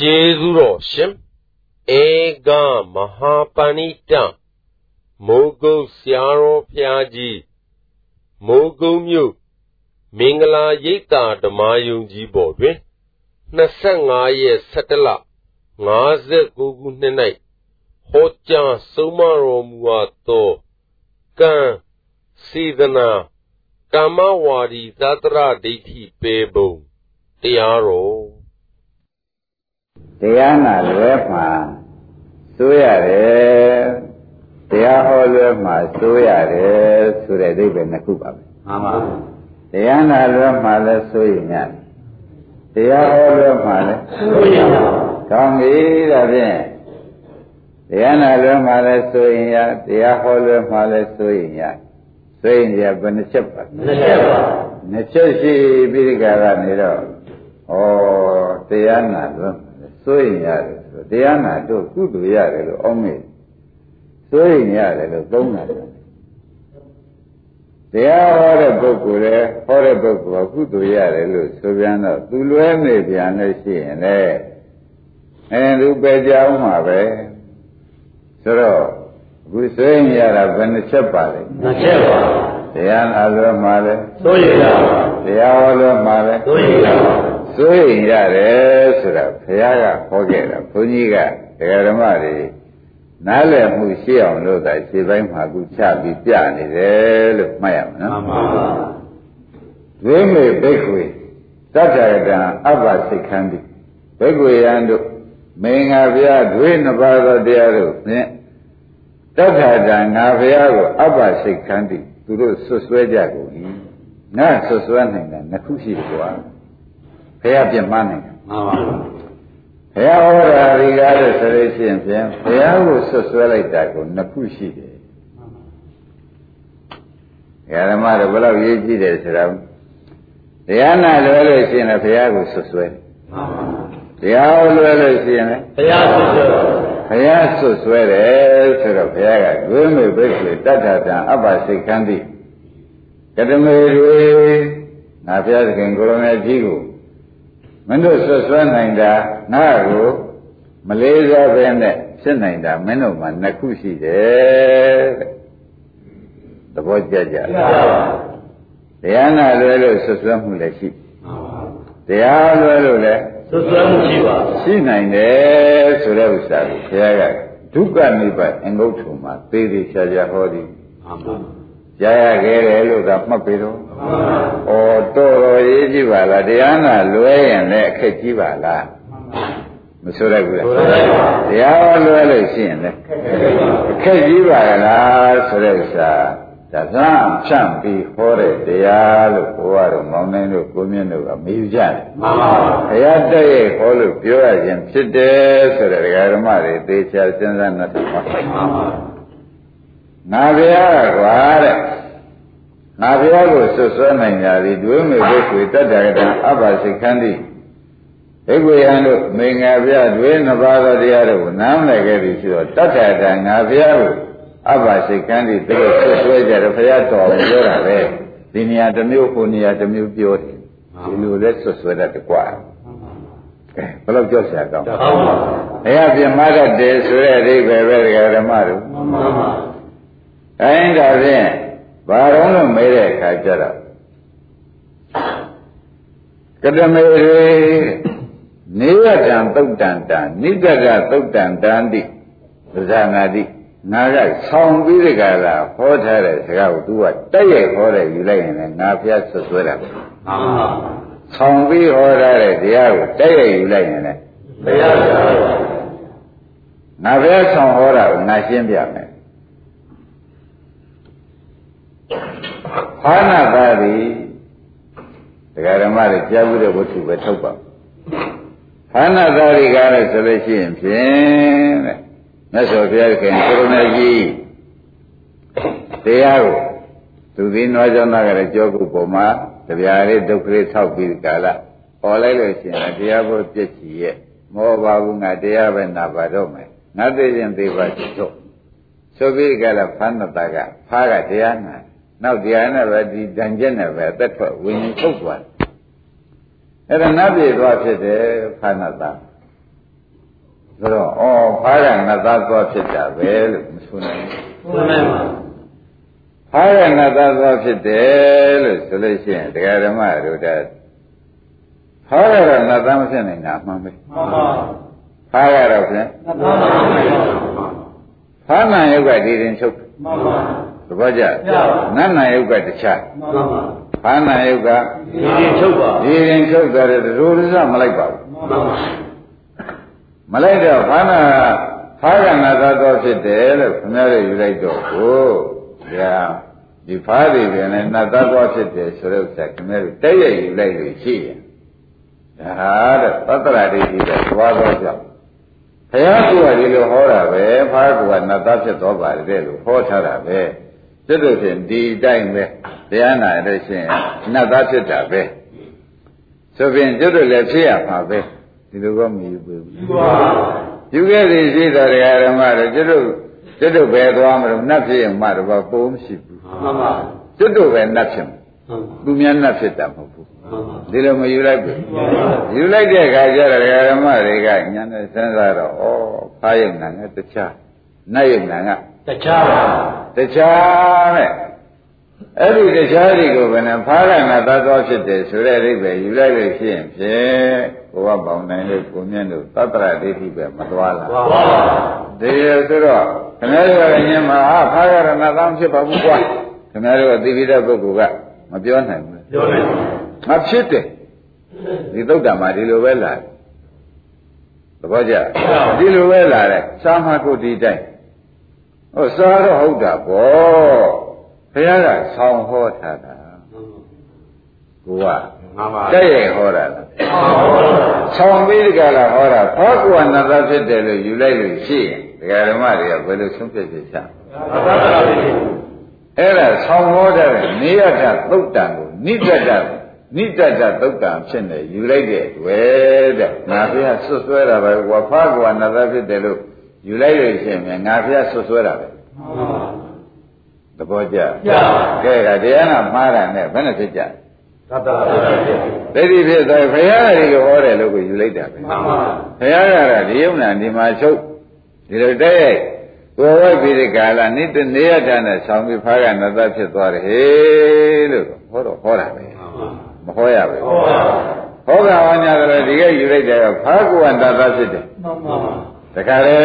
ကျေးဇူးတော်ရှင်ဧကမဟာပဏိတမိုးကုတ်ဆရာတော်ဖျားကြီးမိုးကုတ်မြို့မင်္ဂလာရိပ်သာဓမ္မယုံကြီးပေါ်တွင်25ရက်17လ59ခုနှစ်၌ဟောကြားဆုံးမတော်မူအပ်သောကံစေတနာကမ္မဝါဒီသတ္တရဒိဋ္ဌိပေပုံတရားတော် တရားနာလွဲမှာစိုးရတယ်တရားဟောလွဲမှာစိုးရတယ်ဆိုတဲ့အိဗယ်နှစ်ခုပါပဲမှန်ပါတရားနာလွဲမှာလည်းစိုးရင်ရတယ်တရားဟောလွဲမှာလည်းစိုးရင်ရကောင်းပြီဒါဖြင့်တရားနာလွဲမှာလည်းစိုးရင်ရတရားဟောလွဲမှာလည်းစိုးရင်ရစိုးရင်ရဘယ်နှချက်ပါနှစ်ချက်ပါနှစ်ချက်ရှိပြီးဒီကရနေတော့ဩတရားနာလွဲ စိုးရင်ရတယ်ဆိုတရားနာတို့ကုသိုလ်ရတယ်လို့အောင်းမေစိုးရင်ရတယ်လို့သုံးတာတရားဟောတဲ့ပုဂ္ဂိုလ်လည်းဟောတဲ့ပုဂ္ဂိုလ်ကကုသိုလ်ရတယ်လို့ဆိုပြန်တော့သူလွဲနေပြန်လို့ရှိရင်လေအဲသူပဲကြောင်းမှာပဲဆိုတော့အခုစိုးရင်ရတာဘယ်နှချက်ပါလဲနှစ်ချက်ပါတရားနာလွဲမှာလဲစိုးရင်ရပါတရားဟောလွဲမှာလဲစိုးရင်ရပါ စိုးရင်ရတယ်ဆိုတာဘုရားကဟောခဲ့တာဘုန်းကြီးကတရားဓမ္မတွေနားလည်မှုရှိအောင်လို့သာခြေပိုင်းမှာခုချပြီးပြနေတယ်လို့မှတ်ရမှာနော်မှန်ပါပါဒွေမေဘိက္ခွေတတ္ထကတံအပ္ပစိတ်ခန္တိဘိက္ခွေယံတို့မင်္ဂဗျာဒွေနှစ်ပါးသောတရားတို့ဖြင့်တတ္ထကံငါဘုရားကိုအပ္ပစိတ်ခန္တိသူတို့ဆွဆွဲကြကုန်၏ငါဆွဆွဲနိုင်တာနှစ်ခုရှိတယ်ကွာ ဘုရားပြင်မနိုင်တယ်မှန်ပါပါဘုရားဟောတာဒီကားလို့ဆိုလို့ရှိရင်ဖြင့်ဘုရားကိုဆွဆွဲလိုက်တာကိုနှစ်ခုရှိတယ်ဓမ္မတို့ဘယ်လောက်ရေးကြည့်တယ်ဆိုတော့တရားနာလွယ်လို့ရှိရင်လည်းဘုရားကိုဆွဆွဲတယ်တရားဟောလွယ်လို့ရှိရင်လည်းဘုရားဆွဆွဲဘုရားဆွဆွဲတယ်ဆိုတော့ဘုရားကဂွေးမေဘိက္ခေတတ္ထတံအပ္ပစိတ်ခန္တိကတမေတွေငါဘုရားသခင်ကိုရမေကြီးကို မင်းတို့ဆွဆွဲနိုင်တာငါ့ကိုမလေးစားပဲနဲ့ဖြစ်နိုင်တာမင်းတို့မှာနှစ်ခုရှိတယ်တဲ့သဘောကျကြတရားနာလွယ်လို့ဆွဆွဲမှုလည်းရှိတရားလွယ်လို့လည်းဆွဆွဲမှုရှိပါရှိနိုင်တယ်ဆိုတဲ့ဥစ္စာကိုဘုရားကဒုက္ခနိဗ္ဗာန်အငုတ်ထုံမှာသေသေးချာချာဟောသည်မှန်ပါ ကြားရခဲ့တယ်လို့ကမှတ်ပြီတော့ဩတော်တော်ရေးကြည့်ပါလားတရားနာလွဲရင်လည်းအခက်ကြီးပါလားမဆိုရဘူးလားတရားလွဲလို့ရှိရင်လည်းအခက်ကြီးပါလားဆိုတဲ့ဥစ္စာဒါသံဖြန့်ပြီးဟောတဲ့တရားလို့ဘုရားတို့မောင်းနိုင်တို့ကိုမြင့်တို့ကမေးကြတယ်မှန်ပါပါဘုရားတည့်ရဲ့ဟောလို့ပြောရခြင်းဖြစ်တယ်ဆိုတဲ့ဒကာဓမ္မတွေသေချာစဉ်းစားနေတယ်မှန်ပါ ပါငါဘုရားကွာတဲ့ငါဘုရားကိုဆွဆွဲနိုင်ကြသည်ဒွေမေဘိက္ခွေတတ္တကတံအပ္ပါစိတ်ခန္တိဘိက္ခွေယံတို့မင်္ဂဗျာဒွေနှစ်ပါးသောတရားတို့ကိုနားမလည်ခဲ့ပြီဆိုတော့တတ္တကတံငါဘုရားကိုအပ္ပါစိတ်ခန္တိသူတို့ဆွဆွဲကြတယ်ဘုရားတော်ပြောတာပဲဒီနေရာတစ်မျိုးဟိုနေရာတစ်မျိုးပြောတယ်ဒီလိုလဲဆွဆွဲတတ်တကွာဘယ်လောက်ကြောက်စရာကောင်းလဲဘုရားပြမတတ်တယ်ဆိုတဲ့အဓိပ္ပာယ်ပဲဓမ္မတို့မှန်ပါပါ အဲဒါဖြင့်ဘာတော့လို့မေးတဲ့အခါကျတော့ကတမေရေနေရတံသုတ်တန်တံနိတကသုတ်တန်တန်တိဇာနာတိငါကဆောင်းပြီးဒီကလာဟောထားတဲ့စကားကို तू ကတက်ရိုက်ဟောတယ်ယူလိုက်ရင်လည်းငါဖျားဆွဆွဲတာပဲမှန်ပါဆောင်းပြီးဟောထားတဲ့တရားကိုတက်ရိုက်ယူလိုက်ရင်လည်းဘုရားပါငါဖျားဆောင်းဟောတာကိုငါရှင်းပြမယ် ဘာနာပါသည်တရားဓမ္မတွေကြားဘူးတဲ့ဝတ္ထုပဲထုတ်ပါဘာနာသာရိကားလို့ဆိုလို့ရှိရင်ဖြင့်တဲ့မြတ်စွာဘုရားခင်ကိုရဏကြီးတရားကိုသူသည်နွားကြောင့်သားကလည်းကြောကုပုံမှာတရားလေးဒုက္ခလေးထောက်ပြီးကာလဟောလိုက်လို့ရှိရင်တရားဖို့ပြည့်ချီရဲ့မောပါဘူးငါတရားပဲနာပါတော့မယ်ငါသိရင်သိပါချွတ်ဆိုပြီးကြလားဖမ်းတာကဖားကတရားနာ နောက်တရားနဲ့ပဲဒီတန်ကျက်နဲ့ပဲအသက်ထွက်ဝิญဉ်ထုတ်သွားတယ်အဲ့ဒါနတ်ပြည်သွားဖြစ်တယ်ဖားနာတာဆိုတော့ဩဖားကငါသားသွားဖြစ်တာပဲလို့မဆိုနိုင်ဘူးမှန်ပါပါဖားကငါသားသွားဖြစ်တယ်လို့ဆိုလို့ရှိရင်တရားဓမ္မတို့တည်းဖားကတော့ငါသားမဖြစ်နိုင်တာအမှန်ပဲမှန်ပါဖားကတော့ဖြင့်မှန်ပါမှန်ပါဖားနာယုတ်ကဒီရင်ချုပ်တယ်မှန်ပါ သဘောကျနတ်နာယုတ်ကတခြားမှန်ပါဖားနာယုတ်ကဒီရင်ချုပ်ပါဒီရင်ချုပ်တယ်တရိုးရစမလိုက်ပါဘူးမှန်ပါမလိုက်တော့ဖာနာဖာကနာသာတော်ဖြစ်တယ်လို့ခင်ဗျားတို့ယူလိုက်တော့ကိုဒါဒီဖားတွေပြန်လဲနာသာတော်ဖြစ်တယ်ဆိုတော့ဆက်ခင်ဗျားတို့တိုက်ရိုက်ယူလိုက်လို့ရှိရင်ဒါဟာတဲ့သတ္တရာဒိဋ္ဌိကသွားတော့ကြောင့်ဘုရားကဒီလိုဟောတာပဲဖားကနာသာဖြစ်တော်ပါတယ်လို့ဟောထားတာပဲ ကျွတ်တို့ဖြင့်ဒီတိုင်းပဲတရားနာလို့ရှိရင်နာသာဖြစ်တာပဲဆိုဖြင့်ကျွတ်တို့လည်းဖြစ်ရမှာပဲဒီလိုကမယူဘူးမှန်ပါယူခဲ့သည်ရှိတော်တရားဓမ္မတွေကျွတ်တို့ကျွတ်တို့ပဲသွားမလို့နတ်ဖြစ်ရင်မှတော့ပိုးမရှိဘူးမှန်ပါကျွတ်တို့ပဲနတ်ဖြစ်မှာမှန်ပါသူများနတ်ဖြစ်တာမဟုတ်ဘူးမှန်ပါဒီလိုမယူလိုက်ဘူးယူလိုက်တဲ့အခါကျတော့တရားဓမ္မတွေကညာနဲ့စဉ်းစားတော့ဩဖားယုံနာကတခြားနတ်ယုံနာက တခြားပါတခြားတဲ့အဲ့ဒီတခြားတွေကိုဘယ်နဲ့ဖားရငါသတ်တော်ဖြစ်တယ်ဆိုတဲ့အိဗယ်ယူလိုက်လို့ရှိရင်ဖြင့်ဘဝပေါင်းနိုင်လို့ကိုမြင့်တို့သတ္တရဒိဋ္ဌိပဲမသွားလားမှန်ပါဒီလိုဆိုတော့ခင်ဗျားတို့ကညမှာဟာဖားရဏသောင်းဖြစ်ပါဘူးကွာခင်ဗျားတို့အသိပိဋကပုဂ္ဂိုလ်ကမပြောနိုင်ဘူးပြောနေပါမဖြစ်တယ်ဒီသုတ်တံမှာဒီလိုပဲလာတယ်သဘောကျဒီလိုပဲလာတယ်စာမကုတ်ဒီတိုင်း ဟောစာတော့ဟုတ်တာပေါ့ဘုရားကဆောင်းဟောထားတာကိုကမှန်ပါတဲ့ရဲ့ဟောတာလားဆောင်းပြီးဒီကလာဟောတာဖောကွာနတ်သားဖြစ်တယ်လို့ယူလိုက်လို့ရှိရင်ဒကာဓမ္မတွေကဘယ်လိုဆုံးဖြတ်ချက်ချသတ္တရာဒိဋ္ဌိအဲ့ဒါဆောင်းဟောတဲ့နေရတသုတ်တံကိုနိတတနိတတသုတ်တံဖြစ်နေယူလိုက်တဲ့တွေ့တဲ့ငါဖះဆွတ်ဆွဲတာပဲဝါဖာကွာနတ်သားဖြစ်တယ်လို့ ယူလိုက်လို့ရှိရင်ငါဖះဆွတ်ဆွဲတာပဲမှန်ပါသဘောကျကျပါကဲဒါတရားနာမှားတာနဲ့ဘယ်နဲ့ဖြစ်ကြသတ္တရာဒိဋ္ဌိသိတိဖြစ်သွားဘုရားကဒီလိုဟောတယ်လို့ကိုယူလိုက်တာပဲမှန်ပါဘုရားကတော့ဒီယုံနာဒီမှာချုပ်ဒီလိုတဲ့ရဲ့ကိုယ်ဝိုက်ပြီးဒီကာလနိတနေရတာနဲ့ဆောင်းပြီးဖားကနတ်သားဖြစ်သွားတယ်ဟေးလို့ဟောတော့ဟောတာပဲမဟောရဘူးဟောပါဟောကဝါညာတယ်ဒီကယူလိုက်တယ်ဖားကွာနတ်သားဖြစ်တယ်မှန်ပါ တခါလေ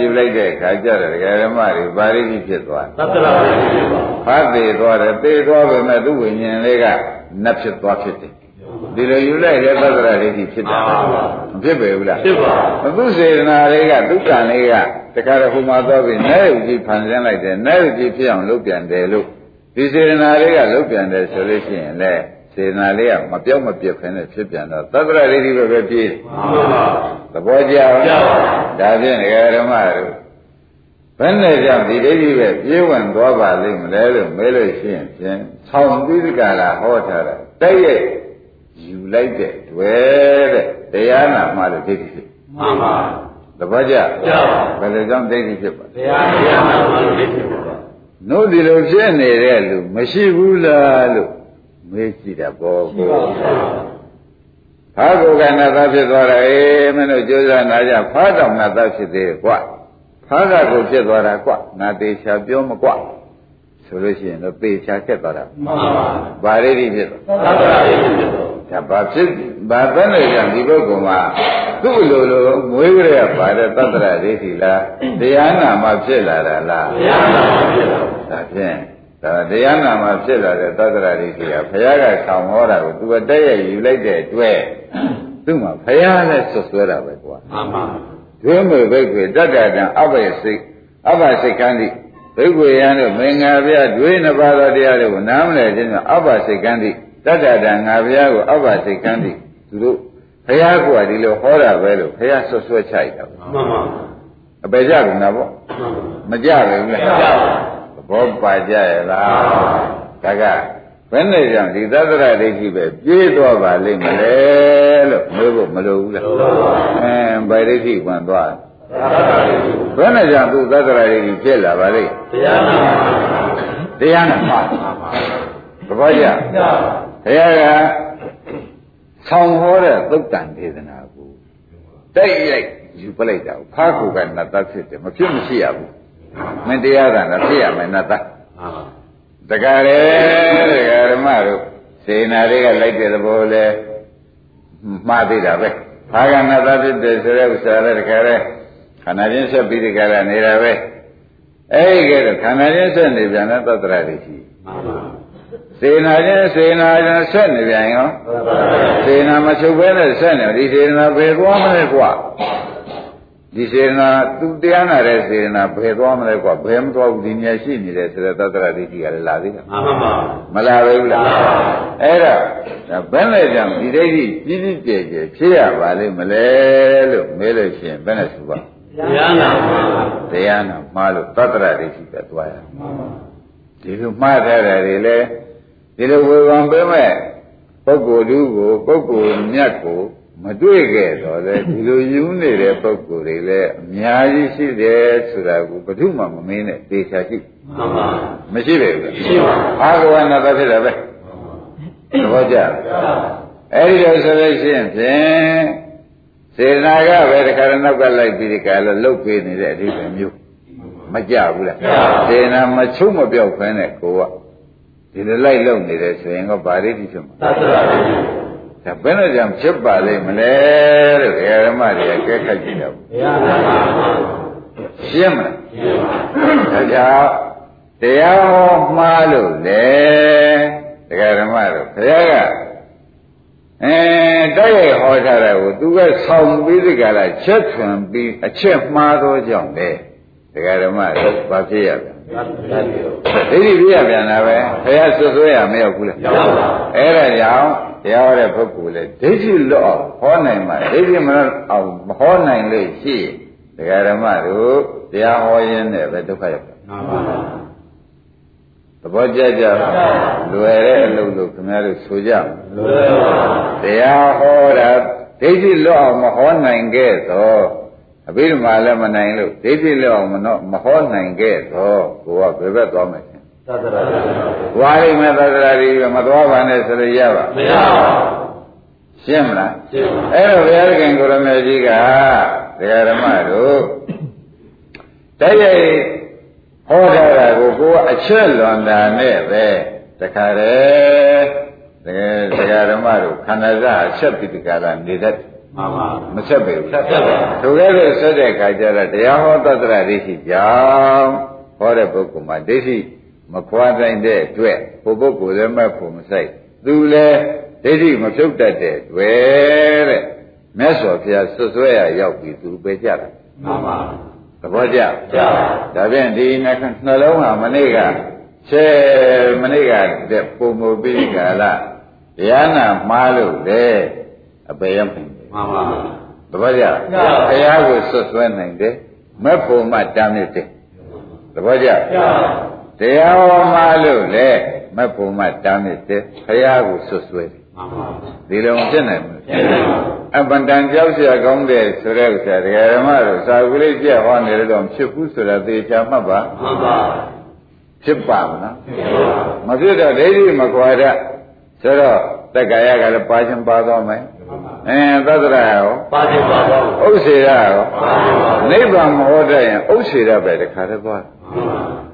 ယူလိုက်တဲ့ခါကျတော့ဒကာဓမ္မတွေပါရိတိဖြစ်သွားတယ်သတ္တရာဒိဋ္ဌိပါဖားသေးသွားတယ်သေသွားပေမဲ့သူ့ဝိညာဉ်လေးကနတ်ဖြစ်သွားဖြစ်တယ်ဒီလိုယူလိုက်တဲ့သတ္တရာဒိဋ္ဌိဖြစ်တာမဖြစ်ပေဘူးလားဖြစ်ပါအခုစေတနာလေးကဒုက္ခလေးကတခါတော့ဟိုမှာသွားပြီးနဲဥကြီးဖန်ဆင်းလိုက်တယ်နဲဥကြီးဖြစ်အောင်လုပ်ပြန်တယ်လို့ဒီစေတနာလေးကလုပ်ပြန်တယ်ဆိုလို့ရှိရင်လေ စေတနာလေးကမပြောက်မပြတ်ဖ ೇನೆ ဖြစ်ပြန်တော့သတ္တရဒိဋ္ဌိပဲပဲပြေးမှန်ပါသဘောကျအောင်ကျပါဒါဖြင့်ဒကာဓမ္မတို့ဘယ်နဲ့ကြောင့်ဒီဒိဋ္ဌိပဲပြေးဝင်သွားပါလိမ့်မလဲလို့မဲလို့ရှိရင်ဖြင့်ဆောင်းပြီးဒီကလာဟောထားတာတိုက်ရိုက်ယူလိုက်တဲ့တွေ့တဲ့တရားနာမှလို့ဒိဋ္ဌိဖြစ်မှန်ပါသဘောကျကျပါဘယ်လိုကြောင့်ဒိဋ္ဌိဖြစ်ပါလဲတရားတရားနာမှလို့ဒိဋ္ဌိပါနို့ဒီလိုဖြစ်နေတဲ့လူမရှိဘူးလားလို့ မေးကြည့်တာပေါ့ရှိကိုပါဘူးဖာကိုကနာသားဖြစ်သွားတာအေးမင်းတို့ကြိုးစားနာကြဖာတောင်နာသားဖြစ်သေးတယ်ကွာဖာကကိုဖြစ်သွားတာကွာငါသေးချာပြောမကွာဆိုလို့ရှိရင်တော့သေချာခက်သွားတာမှန်ပါဗာရိတိဖြစ်သွားသတ္တရာဒိဋ္ဌိဖြစ်တော့ဒါဘာဖြစ်ဘာသနဲ့ကြောင့်ဒီပုဂ္ဂိုလ်မှာသူ့လိုလိုမွေးကြရပါတဲ့သတ္တရဒိဋ္ဌိလားတရားနာမှဖြစ်လာတာလားတရားနာမှဖြစ်တော့ဒါဖြင့် ဒါတရားနာမှာဖြစ်လာတဲ့သတ္တရာဒိဋ္ဌိကဘုရားကဆောင်ဟောတာကိုသူကတည့်ရယူလိုက်တဲ့အတွက်သူ့မှာဘုရားနဲ့ဆွဆွဲတာပဲကွာမှန်ပါဒွေမေဘိက္ခွေတတ္တတံအဘယစိတ်အဘစိတ်ခန္တိဘိက္ခွေယံတို့မင်္ဂလာဗျာဒွေနှစ်ပါးသောတရားတွေကိုနားမလည်ခြင်းကြောင့်အဘစိတ်ခန္တိတတ္တတံငါဘုရားကိုအဘစိတ်ခန္တိသူတို့ဘုရားကဒီလိုဟောတာပဲလို့ဘုရားဆွဆွဲချလိုက်တာပဲမှန်ပါအပေကြကုန်တာပေါ့မှန်ပါမကြဘူးလားကျပါသ ဘောပါကြရဲ့လားဒါကဘယ်နဲ့ကြောင့်ဒီသတ္တရဒိဋ္ဌိပဲပြေးသွားပါလိမ့်မလဲလို့မေးဖို့မလိုဘူးလားအဲဗိဒိဋ္ဌိဝင်သွားသတ္တရာဒိဋ္ဌိဘယ်နဲ့ကြောင့်သူသတ္တရဒိဋ္ဌိဖြစ်လာပါလိမ့်တရားနာမှတရားနဲ့မှားသဘောကျကျပါဘုရားကဆောင်းဟောတဲ့သုတ်တန်ဒေသနာကိုတိုက်ရိုက်ယူပလိုက်တာကိုဖားကူကနတ်သားဖြစ်တယ်မဖြစ်မရှိရဘူး မင်းတရားကလည်းဖြစ်ရမယ်နတ်သားမှန်ပါတကယ်လေတကယ်ဓမ္မတို့စေနာတွေကလိုက်တဲ့သဘောလဲမှားသေးတာပဲဖားကနတ်သားဖြစ်တယ်ဆိုတဲ့ဥစ္စာလည်းတကယ်လေခန္ဓာချင်းဆက်ပြီးဒီကရနေတာပဲအဲ့ဒီကဲတော့ခန္ဓာချင်းဆက်နေပြန်တဲ့သတ္တရာတွေရှိမှန်ပါစေနာချင်းစေနာချင်းဆက်နေပြန်ရောစေနာမချုပ်ဘဲနဲ့ဆက်နေဒီစေနာဘယ်သွားမလဲကွာ ဒီစေနာသူတရားနာတဲ့စေနာဘယ်သွားမလဲကွာဘယ်မသွားဘူးဒီနေရာရှိနေတယ်ဆိုတဲ့သတ္တရာဒိဋ္ဌိကလည်းလာသေးတယ်မှန်ပါမလာပဲဘူးလားအဲ့ဒါဘယ်နဲ့ကြောင့်ဒီဒိဋ္ဌိကြီးကြီးကျယ်ကျယ်ဖြစ်ရပါလိမ့်မလဲလို့မေးလို့ရှိရင်ဘယ်နဲ့ဆိုပါတရားနာမှန်ပါတရားနာမှားလို့သတ္တရာဒိဋ္ဌိပဲသွားရဒီလိုမှားထားတယ်တွေလေဒီလိုဝေဖန်ပေးမဲ့ပုဂ္ဂိုလ်တူကိုပုဂ္ဂိုလ်မြတ်ကို မတွေ့ခဲ့တော့လေဒီလိုယူနေတဲ့ပုဂ္ဂိုလ်တွေလည်းအများကြီးရှိတယ်ဆိုတာကိုဘယ်သူမှမမင်းနဲ့သေချာရှိမှန်ပါမရှိပဲဘူးရှိပါဘာကဝနာသဖြစ်တယ်ပဲသဘောကျလားအဲ့ဒီလိုဆိုလို့ရှိရင်ဖြင့်စေနာကပဲတခါတော့နောက်ကလိုက်ပြီးဒီကလာလှုပ်ပေးနေတဲ့အဓိပ္ပာယ်မျိုးမကြဘူးလားစေနာမချုပ်မပြောက်ဖဲနဲ့ကိုကဒီလိုလိုက်လှုပ်နေတယ်ဆိုရင်ကဗာရိတိဖြစ်မှာသတ္တရာတိ ဒါဘယ်နဲ့ကြောင့်ဖြစ်ပါလိမ့်မလဲလို့ဓမ္မတွေကကဲခတ်ကြည့်တော့တရားနာမှန်ပါရှင်းမလားရှင်းပါဒါကြောင့်တရားဟောမှားလို့လေတရားဓမ္မတို့ဘုရားကအဲတိုက်ရိုက်ဟောထားတယ်ကိုသူကဆောင်းပြီးဒီကလာချက်ထွန်ပြီးအချက်မှားသောကြောင့်လေတရားဓမ္မတို့ဘာဖြစ်ရပြန်သတ္တရာတိဒိဋ္ဌိပြရပြန်တာပဲဘုရားဆွဆွဲရမရောက်ဘူးလားရောက်ပါအဲ့ဒါကြောင့် တရားဟောတဲ့ပုဂ္ဂိုလ်လေဒိဋ္ဌိလွတ်အောင်ဟောနိုင်မှာဒိဋ္ဌိမလွတ်အောင်မဟောနိုင်လို့ရှိရင်တရားဓမ္မတို့တရားဟောရင်းနဲ့ပဲဒုက္ခရောက်တယ်မှန်ပါသဘောကျကြလွယ်တဲ့အလုပ်လို့ခင်ဗျားတို့ဆိုကြမယ်လွယ်ပါတရားဟောတာဒိဋ္ဌိလွတ်အောင်မဟောနိုင်ခဲ့သောအဘိဓမ္မာလည်းမနိုင်လို့ဒိဋ္ဌိလွတ်အောင်မနော်မဟောနိုင်ခဲ့သောကိုကဘယ်ဘက်သွားမလဲသတ္တရာတိ ဝါရိမေသဒ္ဒရာဒီမသွားပါနဲ့ဆိုလို့ရပါမရပါရှင်းမလားရှင်းပါအဲ့တော့ဘုရားခင်ကိုရမေကြီးကဒကာဓမ္မတို့တိုက်ရိုက်ဟောထားတာကိုကိုကအချက်လွန်တာနဲ့ပဲတခါတည်းတကယ်ဒကာဓမ္မတို့ခန္ဓာစအချက်ပြီးဒီကလာနေတတ်တယ်မှန်ပါမဆက်ပေဘူးဆက်ပါသူကလည်းဆက်တဲ့ခါကျတော့တရားဟောတတ္တရဒိဋ္ဌိကြောင့်ဟောတဲ့ပုဂ္ဂိုလ်မှာဒိဋ္ဌိ မခွာနိုင်တဲ့အတွက်ဘုပုဂ္ဂိုလ်လည်းမဖို့မဆိုင်သူလည်းဒိဋ္ဌိမဖြုတ်တတ်တဲ့တွေ့တဲ့မြတ်စွာဘုရားဆွဆွဲရရောက်ပြီးသူပဲကြတာမှန်ပါသဘောကျကျပါဒါဖြင့်ဒီနှလုံးဟာမနေ့ကဆဲမနေ့ကတဲ့ပုံမပြီးကာလတရားနာမှားလို့လေအပေရမယ်မှန်ပါသဘောကျဘုရားကိုဆွဆွဲနိုင်တယ်မက်ဖို့မှတားမြစ်တယ်သဘောကျကျပါ တရားဟောမှလို့လေမက်ဖို့မှတားမြစ်တယ်ဘုရားကိုဆွဆွဲတယ် မှန်ပါ ဒီလိုမဖြစ်နိုင်ဘူး ကျပါ အပန္တန်ကြောက်เสียကောင်းတယ်ဆိုတဲ့ဥစ္စာတရားဓမ္မတို့သာဝိလိကျက်ဟောနေတော့ဖြစ်ဘူးဆိုတာသေချာမှတ်ပါ မှန်ပါ ဖြစ်ပါမလား ကျပါ မဖြစ်တော့ဒိဋ္ဌိမကွာတတ်ဆိုတော့တက္ကရာကလည်းပါခြင်းပါတော့မယ် အဲသတ္တရာရော ပါတိပါပါ ဥစ္စေရရော ပါတိပါ နိဗ္ဗာန်မဟောတတ်ရင်ဥစ္စေရပဲတခါတည်းသွား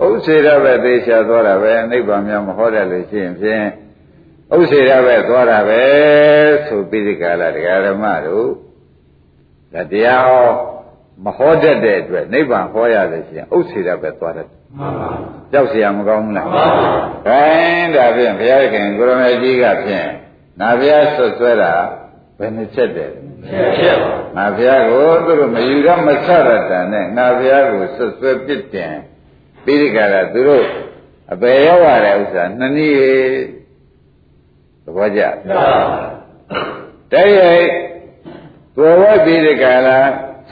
ဥစ္စေရပဲသေချာသွားတာပဲနိဗ္ဗာန်များမဟောတတ်လို့ရှိရင်ဖြင့်ဥစ္စေရပဲသွားတာပဲဆိုပြီးဒီကလာတရားဓမ္မတို့ဒါတရားဟောမဟောတတ်တဲ့အတွက်နိဗ္ဗာန်ဟောရလို့ရှိရင်ဥစ္စေရပဲသွားတတ်တယ် မှန်ပါ ကြောက်เสียမကောင်းဘူးလား မှန်ပါ ခိုင်းဒါဖြင့်ဘုရားခင်ကိုရမေကြီးကဖြင့်နာဘုရားဆွတ်ဆွဲတာ ဘယ်နှချက်တယ်ချက်ပါငါဘုရားကိုသူတို့မယူရမဆရတန်နဲ့ငါဘုရားကိုဆွတ်ဆွဲပြစ်တင်ပြီးဒီကရသူတို့အပေရောက်ရတဲ့ဥစ္စာနှစ်နည်းသဘောကျကျပါတည်းရဲ့သွယ်ဝက်ပြီးဒီကလာ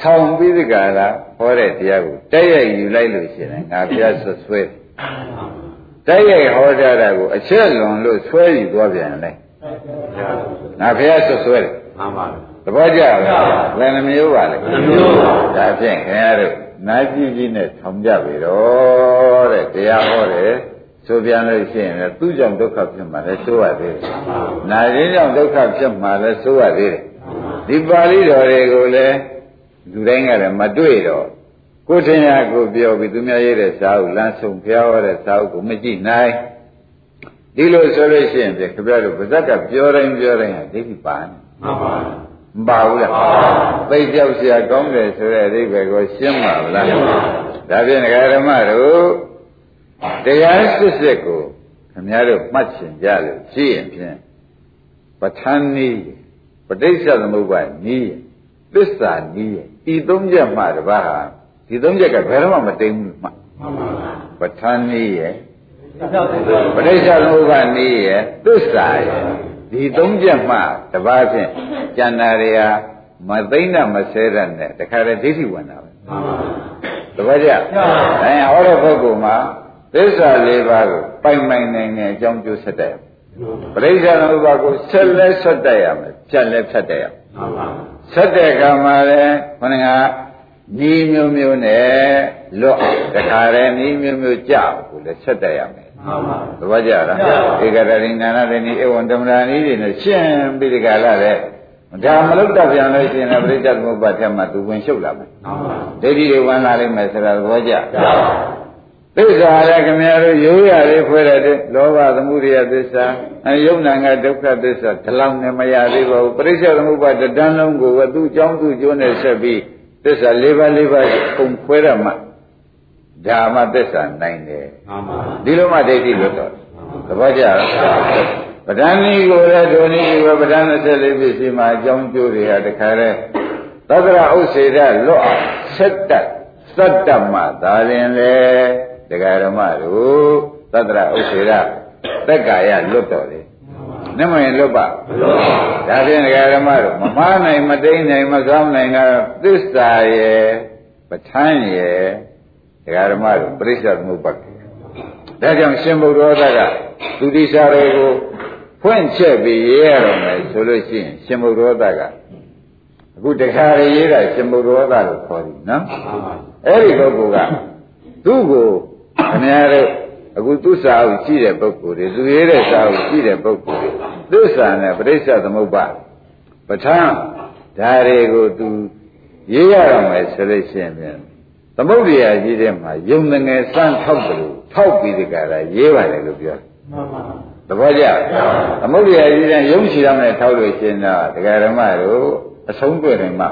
ဆောင်းပြီးဒီကလာဟောတဲ့တရားကိုတည်းရဲ့ယူလိုက်လို့ရှိရင်ငါဘုရားဆွတ်ဆွဲတည်းရဲ့ဟောကြတာကိုအချက်လွန်လို့ဆွဲယူသွားပြန်လေ ငါဘုရားဆွတ်ဆွဲတယ်မှန်ပါသဘောကျလားဘယ်နှမျိုးပါလဲနှမျိုးပါဒါဖြင့်ခင်ဗျားတို့နာကြည့်ကြည့်နဲ့ထောင်ကြပြီတော့တဲ့တရားဟောတယ်ဆိုပြန်လို့ရှိရင်လည်းသူ့ကြောင့်ဒုက္ခဖြစ်မှာလဲဆိုရသေးတယ်နာရင်းကြောင့်ဒုက္ခဖြစ်မှာလဲဆိုရသေးတယ်ဒီပါဠိတော်တွေကိုလည်းလူတိုင်းကလည်းမတွေ့တော့ကိုယ်ထင်ရကိုပြောပြီးသူများရေးတဲ့စာအုပ်လမ်းဆုံးဖျားဟောတဲ့စာအုပ်ကိုမကြည့်နိုင် ဒီလိုဆိုလို့ရှိရင်ပြခပြတို့ဗဇက်ကပြောတိုင်းပြောတိုင်းဟာဒိဋ္ဌိပါနေ မှန်ပါ မပါဘူးလားသိပြောက်เสียကောင်းတယ်ဆိုတဲ့အဓိပ္ပာယ်ကိုရှင်းပါဗလားဒါဖြင့်ဒကာဓမ္မတို့တရားစစ်စစ်ကိုခင်ဗျားတို့မှတ်ချင်ကြလို့ရှိရင်ဖြင့်ပဋ္ဌာန်းနည်းပဋိစ္စသမုပ္ပါနည်းသစ္စာနည်းဤသုံးချက်မှတပါးဟာဒီသုံးချက်ကဘယ်တော့မှမတိမ်ဘူးမှ မှန်ပါ ပဋ္ဌာန်းနည်းရဲ့ မှန် ပါပဋိစ္စသမုပ္ပါနည်းရဲ့သစ္စာရဲ့ဒီသုံးချက်မှတပါးဖြင့်ကျန်တာတွေဟာမသိမ့်တာမဆဲတာနဲ့တခါတည်းဒိဋ္ဌိဝင်တာပဲမှန်ပါတပည့်ကြ။အဲဟောတဲ့ပုဂ္ဂိုလ်မှာသစ္စာလေးပါးကိုပိုင်ပိုင်နိုင်နိုင်အကြောင်းကျိုးဆက်တယ်။ပရိစ္ဆေသမုပ္ပါကိုဆက်လဲဆက်တတ်ရမယ်။ဖြတ်လဲဖြတ်တတ်ရမယ်မှန်ပါ။ဆက်တဲ့ကံမှာလည်းခொနက နီးမျိုးမျိုးနဲ့လွတ်တခါတည်းနီးမျိုးမျိုးကြောက်ကိုလည်းဆက်တတ်ရမယ်။မှန်ပါဘူး။သဘောကျလား။ဧကတရိဏနာတနိဧဝံတမရာနီးတွေနဲ့ရှင်းပြီးဒီကလာတဲ့ဒါမလုတ်တပြန်လို့ရှိရင်လည်းပြိတ္တသမုပ္ပါဒ်ထဲမှာသူဝင်ရှုပ်လာမယ်။မှန်ပါဘူး။ဒိဋ္ဌိတွေဝင်လာလိမ့်မယ်ဆိုတာသဘောကျ။မှန်ပါဘူး။သစ္စာလည်းခင်ဗျားတို့ရိုးရလေးဖွဲ့တဲ့လောဘသမှုရိယသစ္စာအယုံနာငါဒုက္ခသစ္စာဒီလောက်နဲ့မရသေးပါဘူးပရိစ္ဆေသမုပ္ပါဒတန်းလုံးကိုသူ့အကြောင်းသူ့ကျိုးနဲ့ဆက်ပြီး သစ္စာ၄ပါး၄ပါးပုံခွဲရမှဒါမှသစ္စာနိုင်တယ်မှန်ပါဒီလိုမှဒိဋ္ဌိလွတ်တော့သဘောကျလားပဋ္ဌာန်းဤကိုလည်းဒုနည်းကိုပဲပဋ္ဌာန်း24ပြည့်စီမှာအကြောင်းကျိုးတွေဟာတခါတည်းသတ္တရဥစ္စေဒလွတ်အောင်ဆက်တတ်သတ္တမသာလင်လေတရားဓမ္မတို့သတ္တရဥစ္စေဒသက်ကာယလွတ်တော်လေ နမရင်လွတ်ပါဒါဖြင့်တရားဓမ္မတို့မမားနိုင်မတိန်နိုင်မကောင်းနိုင်ကသစ္စာရဲ့ပဋ္ဌာန်းရဲ့တရားဓမ္မတို့ပရိစ္ဆေသမုပ္ပါဒ်ဒါကြောင့်ရှင်ဘုရားကသူတိစာတွေကိုဖွင့်ချက်ပြီးရေးရတော့မယ်ဆိုလို့ရှိရင်ရှင်ဘုရားကအခုတခါရရေးတာရှင်ဘုရားလို့ခေါ်တယ်နော်မှန်ပါအဲ့ဒီပုဂ္ဂိုလ်ကသူ့ကိုခင်ဗျားတို့ အခုသူစာအုပ်ရှိတဲ့ပုဂ္ဂိုလ်တွေသူရေးတဲ့စာအုပ်ရှိတဲ့ပုဂ္ဂိုလ်တွေသူစာနဲ့ပြိဿသမုပ္ပါပဋ္ဌာန်းဓာတွေကိုသူရေးရတော့မယ်ဆိုလို့ရှိရင်ဖြင့်သမုဒ္ဒရာကြီးတဲ့မှာယုံငယ်စမ်းထောက်တယ်လို့ထောက်ပြီးဒီကရာရေးပါတယ်လို့ပြောတယ်မှန်ပါသဘောကျသမုဒ္ဒရာကြီးတဲ့ယုံရှိရမယ်ထောက်လို့ရှိရင်တော့ဒကာဓမ္မတို့အဆုံးတွေ့တယ်မှာ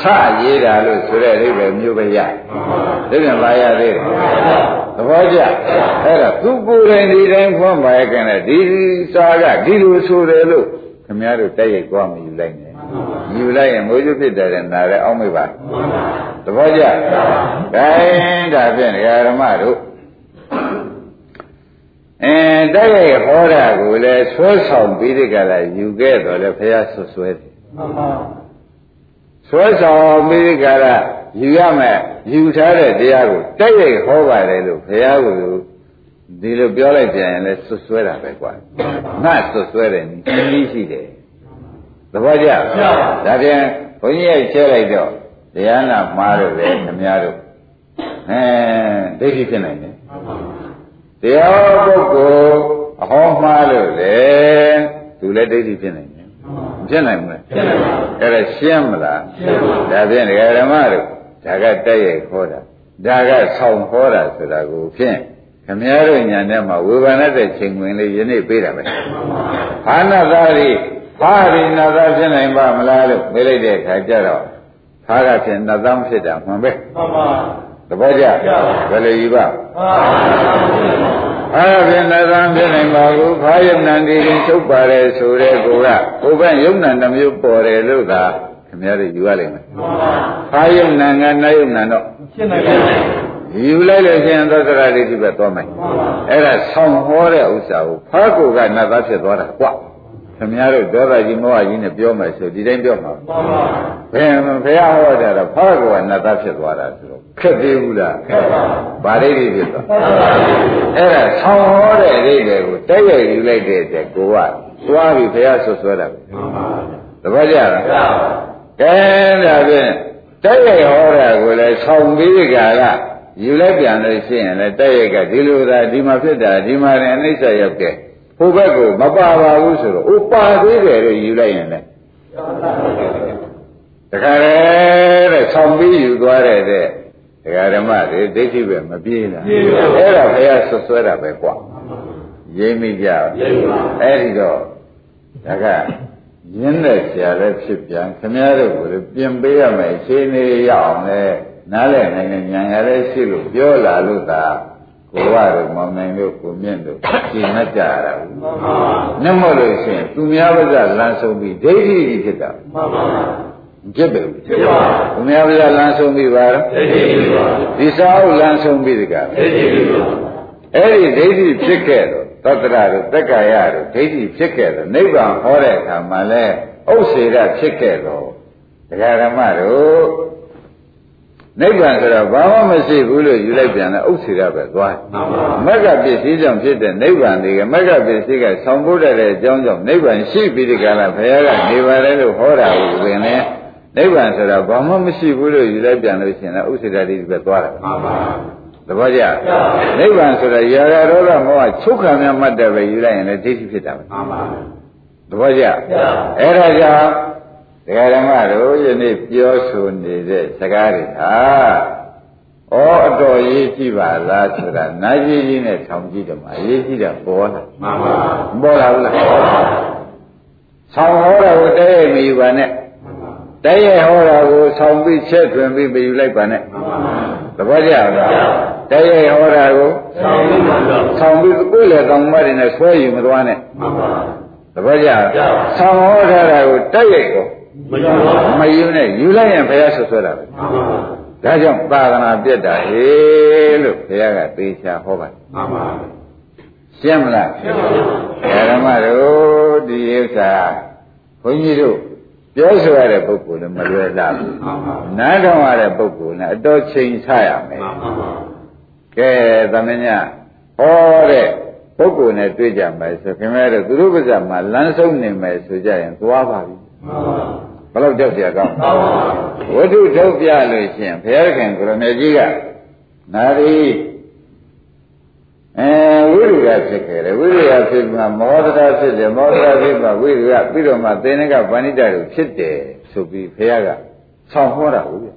ဆရေးတာလို့ဆိုတဲ့အိဗယ်မျိုးပဲရဒိဋ္ဌံပါရသေးတယ်သဘောကျအဲ့ဒါသူကိုယ်တိုင်ဒီတိုင်းဖွင့်ပါရခင်လေဒီစာကဒီလိုဆိုတယ်လို့ခင်ဗျားတို့တိုက်ရိုက်သွားမယူလိုက်နဲ့ယူလိုက်ရင်မိုးကျဖြစ်တယ်တဲ့နားလည်းအောက်မေ့ပါသဘောကျခိုင်းဒါဖြင့်ဒကာဓမ္မတို့အဲတိုက်ရိုက်ဟောတာကိုလည်းဆွဲဆောင်ပြီးဒီကလာယူခဲ့တော့လေဖះဆွဆွဲတယ်မှန်ပါ ဆွဲဆောင်ပြီးကြတာယူရမယ်ယူထားတဲ့တရားကိုတိုက်ရိုက်ဟောပါတယ်လို့ဘုရားကဒီလိုပြောလိုက်ပြန်ရင်လည်းဆွဆွဲတာပဲကွာငါဆွဆွဲတယ်နည်းရှိတယ်သဘောကျဒါပြန်ဘုန်းကြီးရဲ့ချဲလိုက်တော့တရားနာမှားလို့ပဲခင်များတို့အဲဒိဋ္ဌိဖြစ်နိုင်တယ်တရားပုဂ္ဂိုလ်အဟောမှားလို့လေသူလည်းဒိဋ္ဌိဖြစ်နိုင်တယ် ဖြစ်နိုင်မလားဖြစ်နိုင်ပါအဲ့ဒါရှင်းမလားရှင်းပါဒါဖြင့်ဒကာဓမ္မတို့ဒါကတက်ရိုက်ခေါ်တာဒါကဆောင်ခေါ်တာဆိုတာကိုဖြင့်ခမည်းတော်ညာထဲမှာဝေဘာနတဲ့ချိန်ဝင်လေးယနေ့ပေးတာပဲဘာနာသားရိဘာရိနာသားဖြစ်နိုင်ပါမလားလို့မေးလိုက်တဲ့အခါကျတော့ဘာကဖြင့်နတ်သားဖြစ်တာမှန်ပဲမှန်ပါသဘောကျကျပါဘယ်လိုယူပါမှန်ပါ အဲ့ဒါဖြင့်နတ်သားဖြစ်နိုင်ပါဘူးဘာယုံနံဒီရင်ချုပ်ပါတယ်ဆိုတဲ့ကိုကကိုယ်ကယုံနံတစ်မျိုးပေါ်တယ်လို့သာခမည်းတော်ယူရလိမ့်မယ်မှန်ပါဘာယုံနံကနတ်ယုံနံတော့ဖြစ်နိုင်ပါယူလိုက်လို့ရှိရင်သက္ကရာဒိဋ္ဌိပဲသွားမယ်မှန်ပါအဲ့ဒါဆောင်းဟောတဲ့ဥစ္စာကိုဖားကိုကနတ်သားဖြစ်သွားတာကွ ခင်ဗျားတို့ဒေါသကြီးမောဟကြီးနဲ့ပြောမယ်ဆိုဒီတိုင်းပြောမှာမှန်ပါဘယ်ဘုရားဟောကြတော့ဖားကိုကနတ်သားဖြစ်သွားတာဆိုတော့ခက်သေးဘူးလားခက်ပါဗာဒိဋ္ဌိဖြစ်သွားမှန်ပါအဲ့ဒါဆောင်းဟောတဲ့အဓိပ္ပာယ်ကိုတိုက်ရိုက်ယူလိုက်တဲ့အတွက်ကိုကသွားပြီးဘုရားဆွဆွဲတာပဲမှန်ပါသဘောကျလားကျပါကဲဒါဖြင့်တိုက်ရိုက်ဟောတာကိုလည်းဆောင်းပြီးကြကယူလိုက်ပြန်လို့ရှိရင်လည်းတိုက်ရိုက်ကဒီလိုသာဒီမှာဖြစ်တာဒီမှာလည်းအနိစ္စရောက်တဲ့ ဟိုဘက်ကိုမပါပါဘူးဆိုတော့ဥပါသေးတယ်လို့ယူလိုက်ရင်လည်းတခါလေဆောင်ပြီးယူသွားတဲ့တဲ့ဒကာဓမ္မတွေဒိဋ္ဌိပဲမပြေးလားအဲ့ဒါဘုရားဆွဆွဲတာပဲကွာရိမ့်မိကြအဲ့ဒီတော့ဒါကရင်းတဲ့ဆရာလည်းဖြစ်ပြန်ခမည်းတော်ကိုလည်းပြင်ပေးရမယ်အခြေအနေရအောင်လဲနားလည်နိုင်တဲ့ဉာဏ်ရလည်းရှိလို့ပြောလာလို့သာ ကိုရတို့မောင်နိုင်တို့ကိုမြင့်တို့ရှင်းမကြရတာဘူး။နှမလို့ရှိရင်သူများဘာသာလမ်းဆုံးပြီးဒိဋ္ဌိကြီးဖြစ်တာ။မှန်ပါပါ။ဖြစ်တယ်။ဖြစ်ပါဘူး။သူများဘာသာလမ်းဆုံးပြီးပါတော့ဒိဋ္ဌိကြီးပါ။ဒီစာအုပ်လမ်းဆုံးပြီးတကဒိဋ္ဌိကြီးပါ။အဲ့ဒီဒိဋ္ဌိဖြစ်ခဲ့တော့သတ္တရတို့တက္ကရာတို့ဒိဋ္ဌိဖြစ်ခဲ့တော့နိဗ္ဗာန်ဟောတဲ့အခါမှာလဲဥစ္စေရဖြစ်ခဲ့တော့ဒကာဓမ္မတို့ နိဗ္ဗာန်ဆိုတော့ဘာမှမရှိဘူးလို့ယူလိုက်ပြန်တယ်ဥစ္စေရပဲသွားမက္ကပစ္စည်းကြောင့်ဖြစ်တဲ့နိဗ္ဗာန်တွေကမက္ကပစ္စည်းကဆောင်ဖို့တဲ့အကြောင်းကြောင့်နိဗ္ဗာန်ရှိပြီးဒီကလာဘုရားကနေပါတယ်လို့ဟောတာကိုပင်လေနိဗ္ဗာန်ဆိုတာဘာမှမရှိဘူးလို့ယူလိုက်ပြန်လို့ရှိရင်ဥစ္စေရတိပဲသွားတယ်မှန်ပါသဘောကျနိဗ္ဗာန်ဆိုတော့ရာဂရောဂမောဟချုပ်ခံမြတ်မှတ်တယ်ပဲယူလိုက်ရင်လည်းဒိဋ္ဌိဖြစ်တာပဲမှန်ပါသဘောကျအဲ့ဒါကြောင့် ဒကာဓမ္မတို့ယနေ့ပြောဆိုနေတဲ့စကားတွေဟာဩအတော်ရေးကြည့်ပါလားဆိုတာနာကြီးကြီးနဲ့ထောင်ကြည့်တယ်မှာရေးကြည့်တာပေါ်လာမှန်ပါပေါ်လာဘူးလားဆောင်းဟောတာကိုတည့်ရဲ့မယူပါနဲ့တည့်ရဲ့ဟောတာကိုဆောင်းပြီးချက်တွင်ပြီးမယူလိုက်ပါနဲ့သဘောကျလားတည့်ရဲ့ဟောတာကိုဆောင်းပြီးဆောင်းပြီးကိုယ်လေကောင်းမတွေနဲ့ဆွဲယူမသွားနဲ့မှန်ပါသဘောကျဆောင်းဟောထားတာကိုတည့်ရဲ့ကို မယူမယူနဲ့ယူလိုက်ရင်ဘုရားဆွဆွဲတာပဲဒါကြောင့်သာသနာပြတ်တာဟေးလို့ဘုရားကသေချာဟောပါတယ်မှန်ပါရှင်းမလားရှင်းပါပြီဓမ္မတို့ဒီဥစ္စာဘုန်းကြီးတို့ပြောဆိုရတဲ့ပုဂ္ဂိုလ်လည်းမလွယ်လားဘူးနားထောင်ရတဲ့ပုဂ္ဂိုလ်နဲ့အတော်ချိန်ဆရမယ်ကဲသမင်းညဟောတဲ့ပုဂ္ဂိုလ်နဲ့တွေ့ကြမယ်ဆိုခင်ဗျားတို့သူတို့ပါးမှာလမ်းဆုံးနေမယ်ဆိုကြရင်သွားပါပြီ ဘယ်လောက်ကြောက်ကြကောင်းဝိတုထုတ်ပြလို့ရှိရင်ဘုရားခင်ကိုရမေကြီးကနာရီအဲဝိရုဒဖြစ်ခဲ့တယ်ဝိရုဒဖြစ်မှမောဒတာဖြစ်တယ်မောဒတာဖြစ်မှဝိရုဒပြီးတော့မှသေနကဗန္ဓိတတို့ဖြစ်တယ်ဆိုပြီးဘုရားကဆောင်းဟောတာဟုတ်ဗျ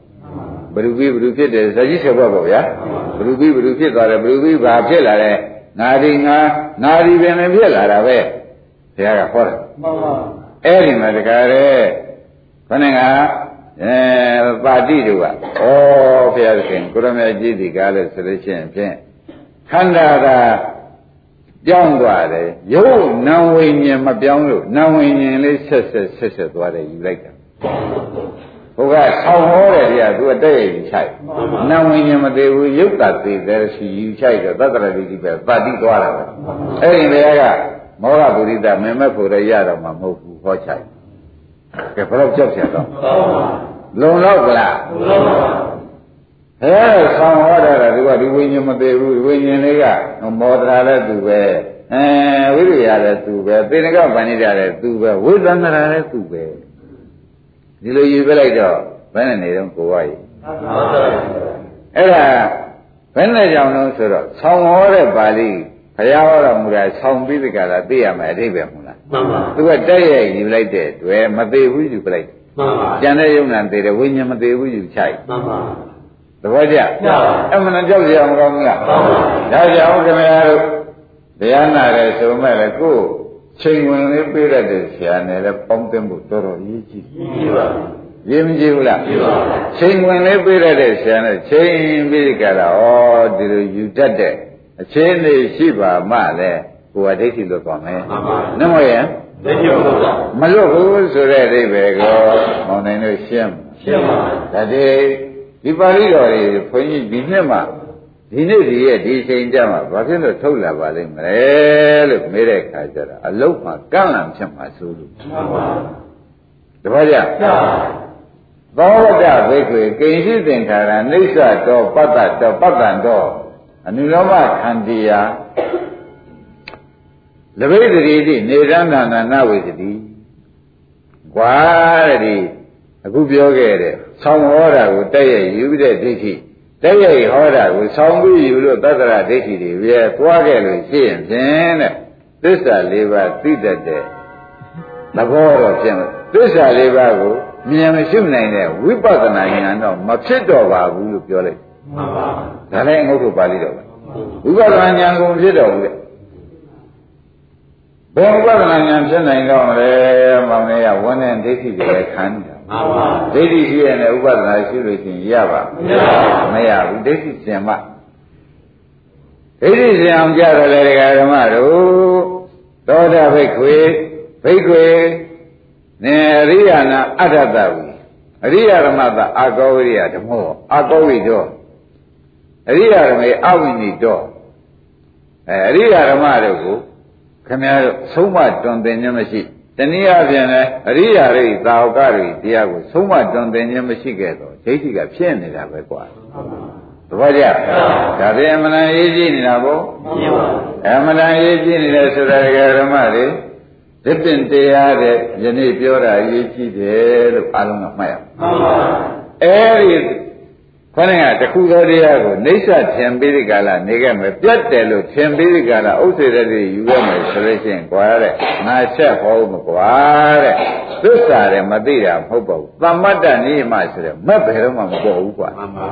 ဘ누구ပြီးဘ누구ဖြစ်တယ်ဇာကြီးဆက်ဘပေါ့ဗျာဘ누구ပြီးဘ누구ဖြစ်သွားတယ်ဘ누구ပြီးဘာဖြစ်လာလဲငါဒီငါငါဒီပင်လည်းဖြစ်လာတာပဲဘုရားကဟောတယ်မှန်ပါအဲ့ဒီမှာတကားတဲ့ ခொနဲ့ကအဲပါတိတို့ကဩဘုရားသခင်ကိုရမေကြီးဒီကားလို့ဆိုလို့ရှိရင်ဖြင့်ခန္ဓာကပြောင်းသွားတယ်ရုပ်နာဝိညာဉ်မပြောင်းလို့နာဝိညာဉ်လေးဆက်ဆက်ဆက်ဆက်သွားတယ်ယူလိုက်တာဟိုကဆောင်းဟောတယ်ကြာသူအတဲ့ရယူချိုက်နာဝိညာဉ်မသေးဘူးရုပ်တာသေးတယ်ရှိယူချိုက်တော့သတ္တရတိတိပဲပါတိသွားတာပဲအဲ့ဒီဘုရားကမောဟပုရိသမင်မဲ့ဖို့ရရတော့မှမဟုတ်ဘူးဟောချိုက် ကဲဘယ်တော့ကြောက်ရတော့လုံလောက်ကလားလုံလောက်ပါအဲဆောင်းဟောတာကဒီကဒီဝိညာဉ်မသေးဘူးဒီဝိညာဉ်လေးကမောဒရာလည်းသူပဲအဲဝိရိယလည်းသူပဲသေနကဗန္ဓိတာလည်းသူပဲဝိသန္တရာလည်းသူပဲဒီလိုယူပြလိုက်တော့ဘယ်နဲ့နေတော့ကိုဝါရီအဲ့ဒါဘယ်နဲ့ကြောင့်လဲဆိုတော့ဆောင်းဟောတဲ့ပါဠိဘုရားဟောတော်မူတာဆောင်းပြီးဒီကလာသိရမယ်အဓိပ္ပာယ် မဟုတ်လားမှန်ပါသူကတက်ရဲ့ယူလိုက်တဲ့တွေ့မသေးဘူးယူပလိုက်မှန်ပါကျန်တဲ့ယုံနာသေးတယ်ဝိညာဉ်မသေးဘူးယူချိုက်မှန်ပါသဘောကျအမှန်ကြောက်ကြရမကောင်းဘူးလားမှန်ပါဒါကြောင့်ခင်ဗျားတို့တရားနာတယ်ဆိုမဲ့လည်းကိုယ်ချိန်ဝင်လေးပြေးရတဲ့ဆရာနဲ့လည်းပေါင်းသိမှုတော်တော်ရေးကြည့်ကြီးပါရေးမကြည့်ဘူးလားကြည့်ပါချိန်ဝင်လေးပြေးရတဲ့ဆရာနဲ့ချိန်ပြီးကြတာဩဒီလိုယူတတ်တဲ့အချင်းနေရှိပါမှလည်း ကိုယ်ကဒိဋ္ဌိလွတ်သွားမယ်မှန်ပါနမရဲ့ဒိဋ္ဌိလွတ်သွားမလွတ်ဘူးဆိုတဲ့အိဗေကောမောင်နိုင်လို့ရှင်းရှင်းပါဒါတည်းဒီပါဠိတော်တွေဘုန်းကြီးဒီနှစ်မှဒီနေ့ဒီရဲ့ဒီချိန်ကြမှာဘာဖြစ်လို့ထုတ်လာပါလိမ့်မလဲလို့မေးတဲ့အခါကျတော့အလုတ်မှာကန့်လန့်ဖြစ်မှာဆိုလို့မှန်ပါတပည့်ကြသောဝတ္တဘိက္ခွေကိဉ္စိသင်္ခါရအိဋ္ဌတောပတ္တတောပတ္တံတောအနုလောမခန္တီယာ လဘိတတိတိနေရဏနာနဝေတတိကွာတဲ့ဒီအခုပြောခဲ့တဲ့ဆောင်းဟောတာကိုတက်ရဲ့ယူတဲ့ဒိဋ္ဌိတက်ရဲ့ဟောတာကိုဆောင်းပြီးယူလို့သတ္တရဒိဋ္ဌိတွေပဲသွားခဲ့လို့ရှိရင်ဖြင့်တဲ့သစ္စာလေးပါးသိတတ်တဲ့သဘောတော့ဖြစ်တယ်သစ္စာလေးပါးကိုမြင်မရှိနိုင်တဲ့ဝိပဿနာဉာဏ်တော့မဖြစ်တော့ပါဘူးလို့ပြောလိုက်မှန်ပါဒါလည်းငုတ်ထုတ်ပါဠိတော်ပဲဝိပဿနာဉာဏ်ကိုဖြစ်တော့ဘူးလေ ဘယ်ဝိပဿနာဉာဏ်ဖြစ်နိုင်တော့မလဲမောင်လေးကဝန်းနဲ့ဒိဋ္ဌိတွေပဲခံနေတာမှန်ပါဒိဋ္ဌိရှိရင်လည်းဥပဒနာရှိလို့ရှိရင်ရပါမရဘူးဒိဋ္ဌိစင်မှဒိဋ္ဌိစင်အောင်ကြတယ်လေဒကာဓမ္မတို့သောတာဘိက္ခွေဘိက္ခွေနေအရိယာနာအတ္တတဝီအရိယာဓမ္မတအာကောဝိရိယဓမ္မောအာကောဝိတောအရိယာဓမ္မေအဝိနိတောအဲအရိယာဓမ္မတို့ကို ခမည်းတော်ဆုံးမတွင်တင်ခြင်းမရှိတနည်းအားဖြင့်လည်းအရိယာရိသာဝကရိတရားကိုဆုံးမတွင်တင်ခြင်းမရှိခဲ့တော့ဒိဋ္ဌိကဖြစ်နေတာပဲကွာသဘောကျဒါပြန်အမှန်တန်ရေးကြည့်နေတာပေါ့မြင်ပါအမှန်တန်ရေးကြည့်နေတယ်ဆိုတာဒကာဓမ္မတွေဒီပင်တရားတဲ့ယနေ့ပြောတာရေးကြည့်တယ်လို့အားလုံးကမှတ်ရအောင်မှန်ပါအဲဒီ ခေါင်းကတခုသောတရားကိုနေဆထင်ပြီးဒီကလာနေခဲ့မယ်ပြတ်တယ်လို့ထင်ပြီးဒီကလာဥစ္စေတည်းယူခဲ့မယ်ဆိုလို့ရှိရင်ကွာတဲ့ငါချက်ဟောမကွာတဲ့သစ္စာတယ်မသိတာမဟုတ်ပါဘူးသမ္မတ္တနိယမဆိုတဲ့မက်ဘယ်တော့မှမပေါ်ဘူးကွာမှန်ပါ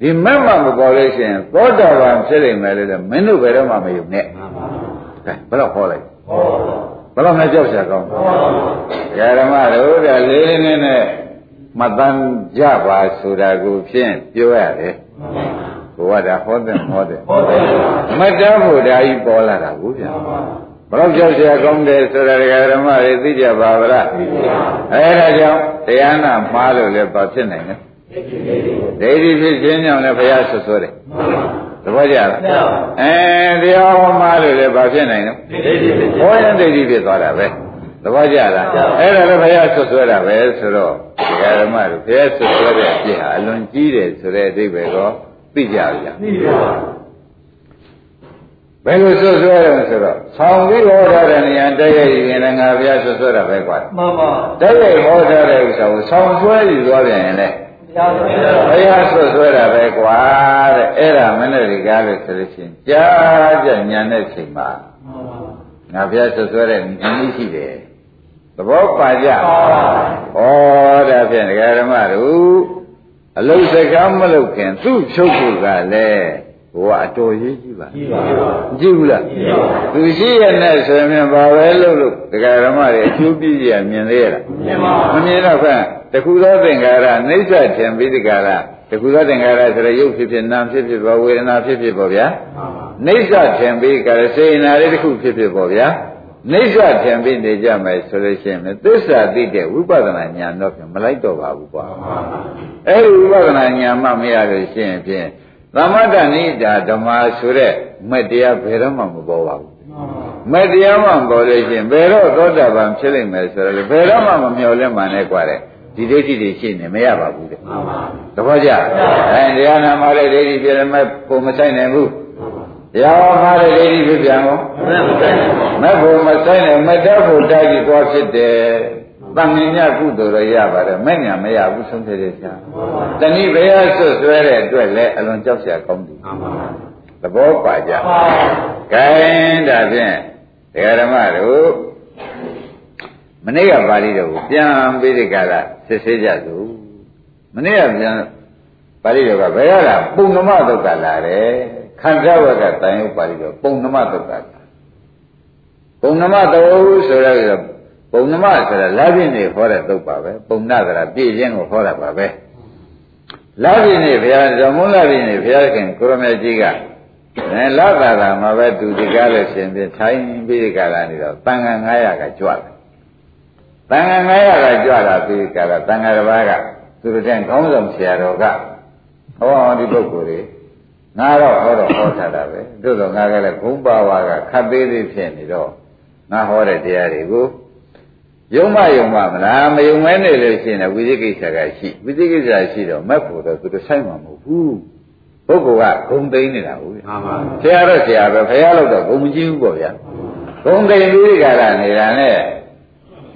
ဒီမက်မှမပေါ်လို့ရှိရင်သောတာပန်ဖြစ်နေမယ်လို့မင်းတို့ဘယ်တော့မှမယုံနဲ့မှန်ပါကဲဘယ်တော့ဟောလိုက်ဟောဘယ်တော့မှကြောက်ရှာကောင်းဟောဓမ္မတို့ကလေးလေးနဲ့နဲ့ မတန်ကြပါဆိုတာကိုဖြင့်ပြောရတယ်ဘုရားဒါဟောတဲ့ဟောတဲ့ဟောတယ်မတ္တဘုရားကြီးပေါ်လာတာကိုဗျာဘယ်တော့ကြောက်ရှာကောင်းတယ်ဆိုတာဓမ္မတွေသိကြပါဗလားအဲဒါကြောင့်တရားနာမှားလို့လည်းဘာဖြစ်နိုင်လဲဒိဋ္ဌိဖြစ်ခြင်းကြောင့်လည်းဘုရားဆွဆွဲတယ်သဘောကျလားအဲတရားဟောမှားလို့လည်းဘာဖြစ်နိုင်လဲဒိဋ္ဌိဖြစ်ဟောရင်ဒိဋ္ဌိဖြစ်သွားတာပဲ သဘောကျလားအဲ့ဒါလည်းဘုရားဆွဆွဲတာပဲဆိုတော့ဒီဓမ္မတို့ဘုရားဆွဆွဲတဲ့အပြစ်ဟာအလွန်ကြီးတယ်ဆိုတဲ့အဓိပ္ပာယ်ကိုသိကြပြီလားသိပါဘယ်လိုဆွဆွဲတယ်ဆိုတော့ဆောင်းပြီးဟောထားတဲ့နေရာတက်ရည်ရင်လည်းငါဘုရားဆွဆွဲတာပဲကွာမှန်ပါတက်ရည်ဟောထားတဲ့ဥစ္စာကိုဆောင်းဆွဲယူသွားပြန်ရင်လည်းတရားတော်ဘုရားဆွဆွဲတာပဲကွာတဲ့အဲ့ဒါမနဲ့ဒီကားလို့ဆိုလို့ရှိရင်ကြားကြညာတဲ့ချိန်မှာမှန်ပါငါဘုရားဆွဆွဲတဲ့ဉာဏ်ကြီးရှိတယ်သ ဘောပါကြဟောဩဒါဖြင့်ဒကာဓမ္မတို့အလုံးစကားမလုပ်ခင်သူ့ချုပ်ဖို့ကလည်းဘုရားအတော်ရေးကြည့်ပါကြည့်ပါကြည့်ဘူးလားကြည့်ပါသူရှိရတဲ့ဆိုရင်ဘာပဲလုပ်လို့ဒကာဓမ္မတွေအကျိုးပြည့်ရမြင်သေးရလားမြင်ပါမမြင်တော့ခန့်တခုသောသင်္ကာရနှိစ္စထင်ပြီးဒီကာရတခုသောသင်္ကာရဆိုရရုပ်ဖြစ်ဖြစ်နာမ်ဖြစ်ဖြစ်ဘောဝေဒနာဖြစ်ဖြစ်ပေါ့ဗျာမှန်ပါနှိစ္စထင်ပြီးကာရစေနာလေးတစ်ခုဖြစ်ဖြစ်ပေါ့ဗျာ နိစ္စထင်ပြီးနေကြမယ်ဆိုလို့ရှိရင်သစ္စာသိတဲ့ဝိပဿနာဉာဏ်တော့ဖြင့်မလိုက်တော့ပါဘူးကွာအဲ့ဒီဝိပဿနာဉာဏ်မှမရလို့ရှိရင်ဖြင့်သမတ္တနိဒာဓမ္မာဆိုတဲ့မတရားဘယ်တော့မှမပေါ်ပါဘူးမတရားမှမပေါ်လို့ရှိရင်ဘယ်တော့သောတာပန်ဖြစ်နိုင်မယ်ဆိုတော့ဘယ်တော့မှမမျှော်လင့်မှန်းနဲ့ကွာတဲ့ဒီဒိဋ္ဌိတွေရှိနေမရပါဘူးတဲ့သဘောကျအဲတရားနာမှာလည်းဒိဋ္ဌိပြရမဲ့ပုံမဆိုင်နိုင်ဘူး တရားဟောမှာတဲ့ဒိဋ္ဌိဖြစ်ပြန်ကောဘယ်မှာဆိုင်ပါမဲ့ပုံမဆိုင်နိုင်မတတ်ဖို့တိုက်ပြီးသွားဖြစ်တယ်တန်မြင်ညကုသိုလ်ရရပါတယ်မဲ့ညာမရဘူးဆုံးဖြတ်တဲ့ဆရာတဏိဘယဆွတ်ဆွဲတဲ့အတွက်လည်းအလွန်ကြောက်စရာကောင်းတယ်မှန်ပါသဘောပါကြပါကဲဒါဖြင့်တရားဓမ္မတို့မနေ့ကပါဠိတော်ကိုပြန်ပြီးဒီကလာစစ်ဆေးကြစို့မနေ့ကပြန်ပါဠိတော်ကဘယ်ရလားပုံနမသုတ်ကလာတယ် ခန္ဓာဝကတန်ရုပ်ပါဠိတော်ပုံနမသုတ်ကလာပုံနမသုတ်ဆိုရတော့ပုံနမဆိုတာလာပြင်းနေဟောတဲ့သုတ်ပါပဲပုံနာဆိုတာပြည့်ခြင်းကိုဟောတာပါပဲလာပြင်းနေဘုရားဇမုန်းလာပြင်းနေဘုရားခင်ကိုရမေကြီးကအဲလာတာကမှာပဲသူဒီကားလို့ရှင်ပြထိုင်ပြီးဒီကားလာနေတော့တန်ခါ900ကကြွတယ်တန်ခါ900ကကြွလာပြီးဒီကားကတန်ခါတစ်ပါးကသူတို့တဲ့ခေါင်းဆောင်ဆရာတော်ကဟောဒီပုဂ္ဂိုလ်တွေ ငါတော့ဟောတော့ဟောထားတာပဲတို့တော့ငါကလည်းဂုံးပါဝါကခတ်သေးသေးဖြစ်နေတော့ငါဟောတဲ့တရားတွေကိုယုံမယုံမမလားမယုံမဲနေလို့ရှိရင်ဝိသိကိစ္စကရှိဝိသိကိစ္စရှိတော့မက်ဖို့တော့သူတို့ဆိုင်မှာမဟုတ်ဘူးပုဂ္ဂိုလ်ကဂုံသိမ်းနေတာဟုတ်ပြီမှန်ပါဆရာတော့ဆရာပဲဖရာလို့တော့ဂုံမကြည့်ဘူးပေါ့ဗျာဂုံသိမ်းပြီးကြတာနေတာနဲ့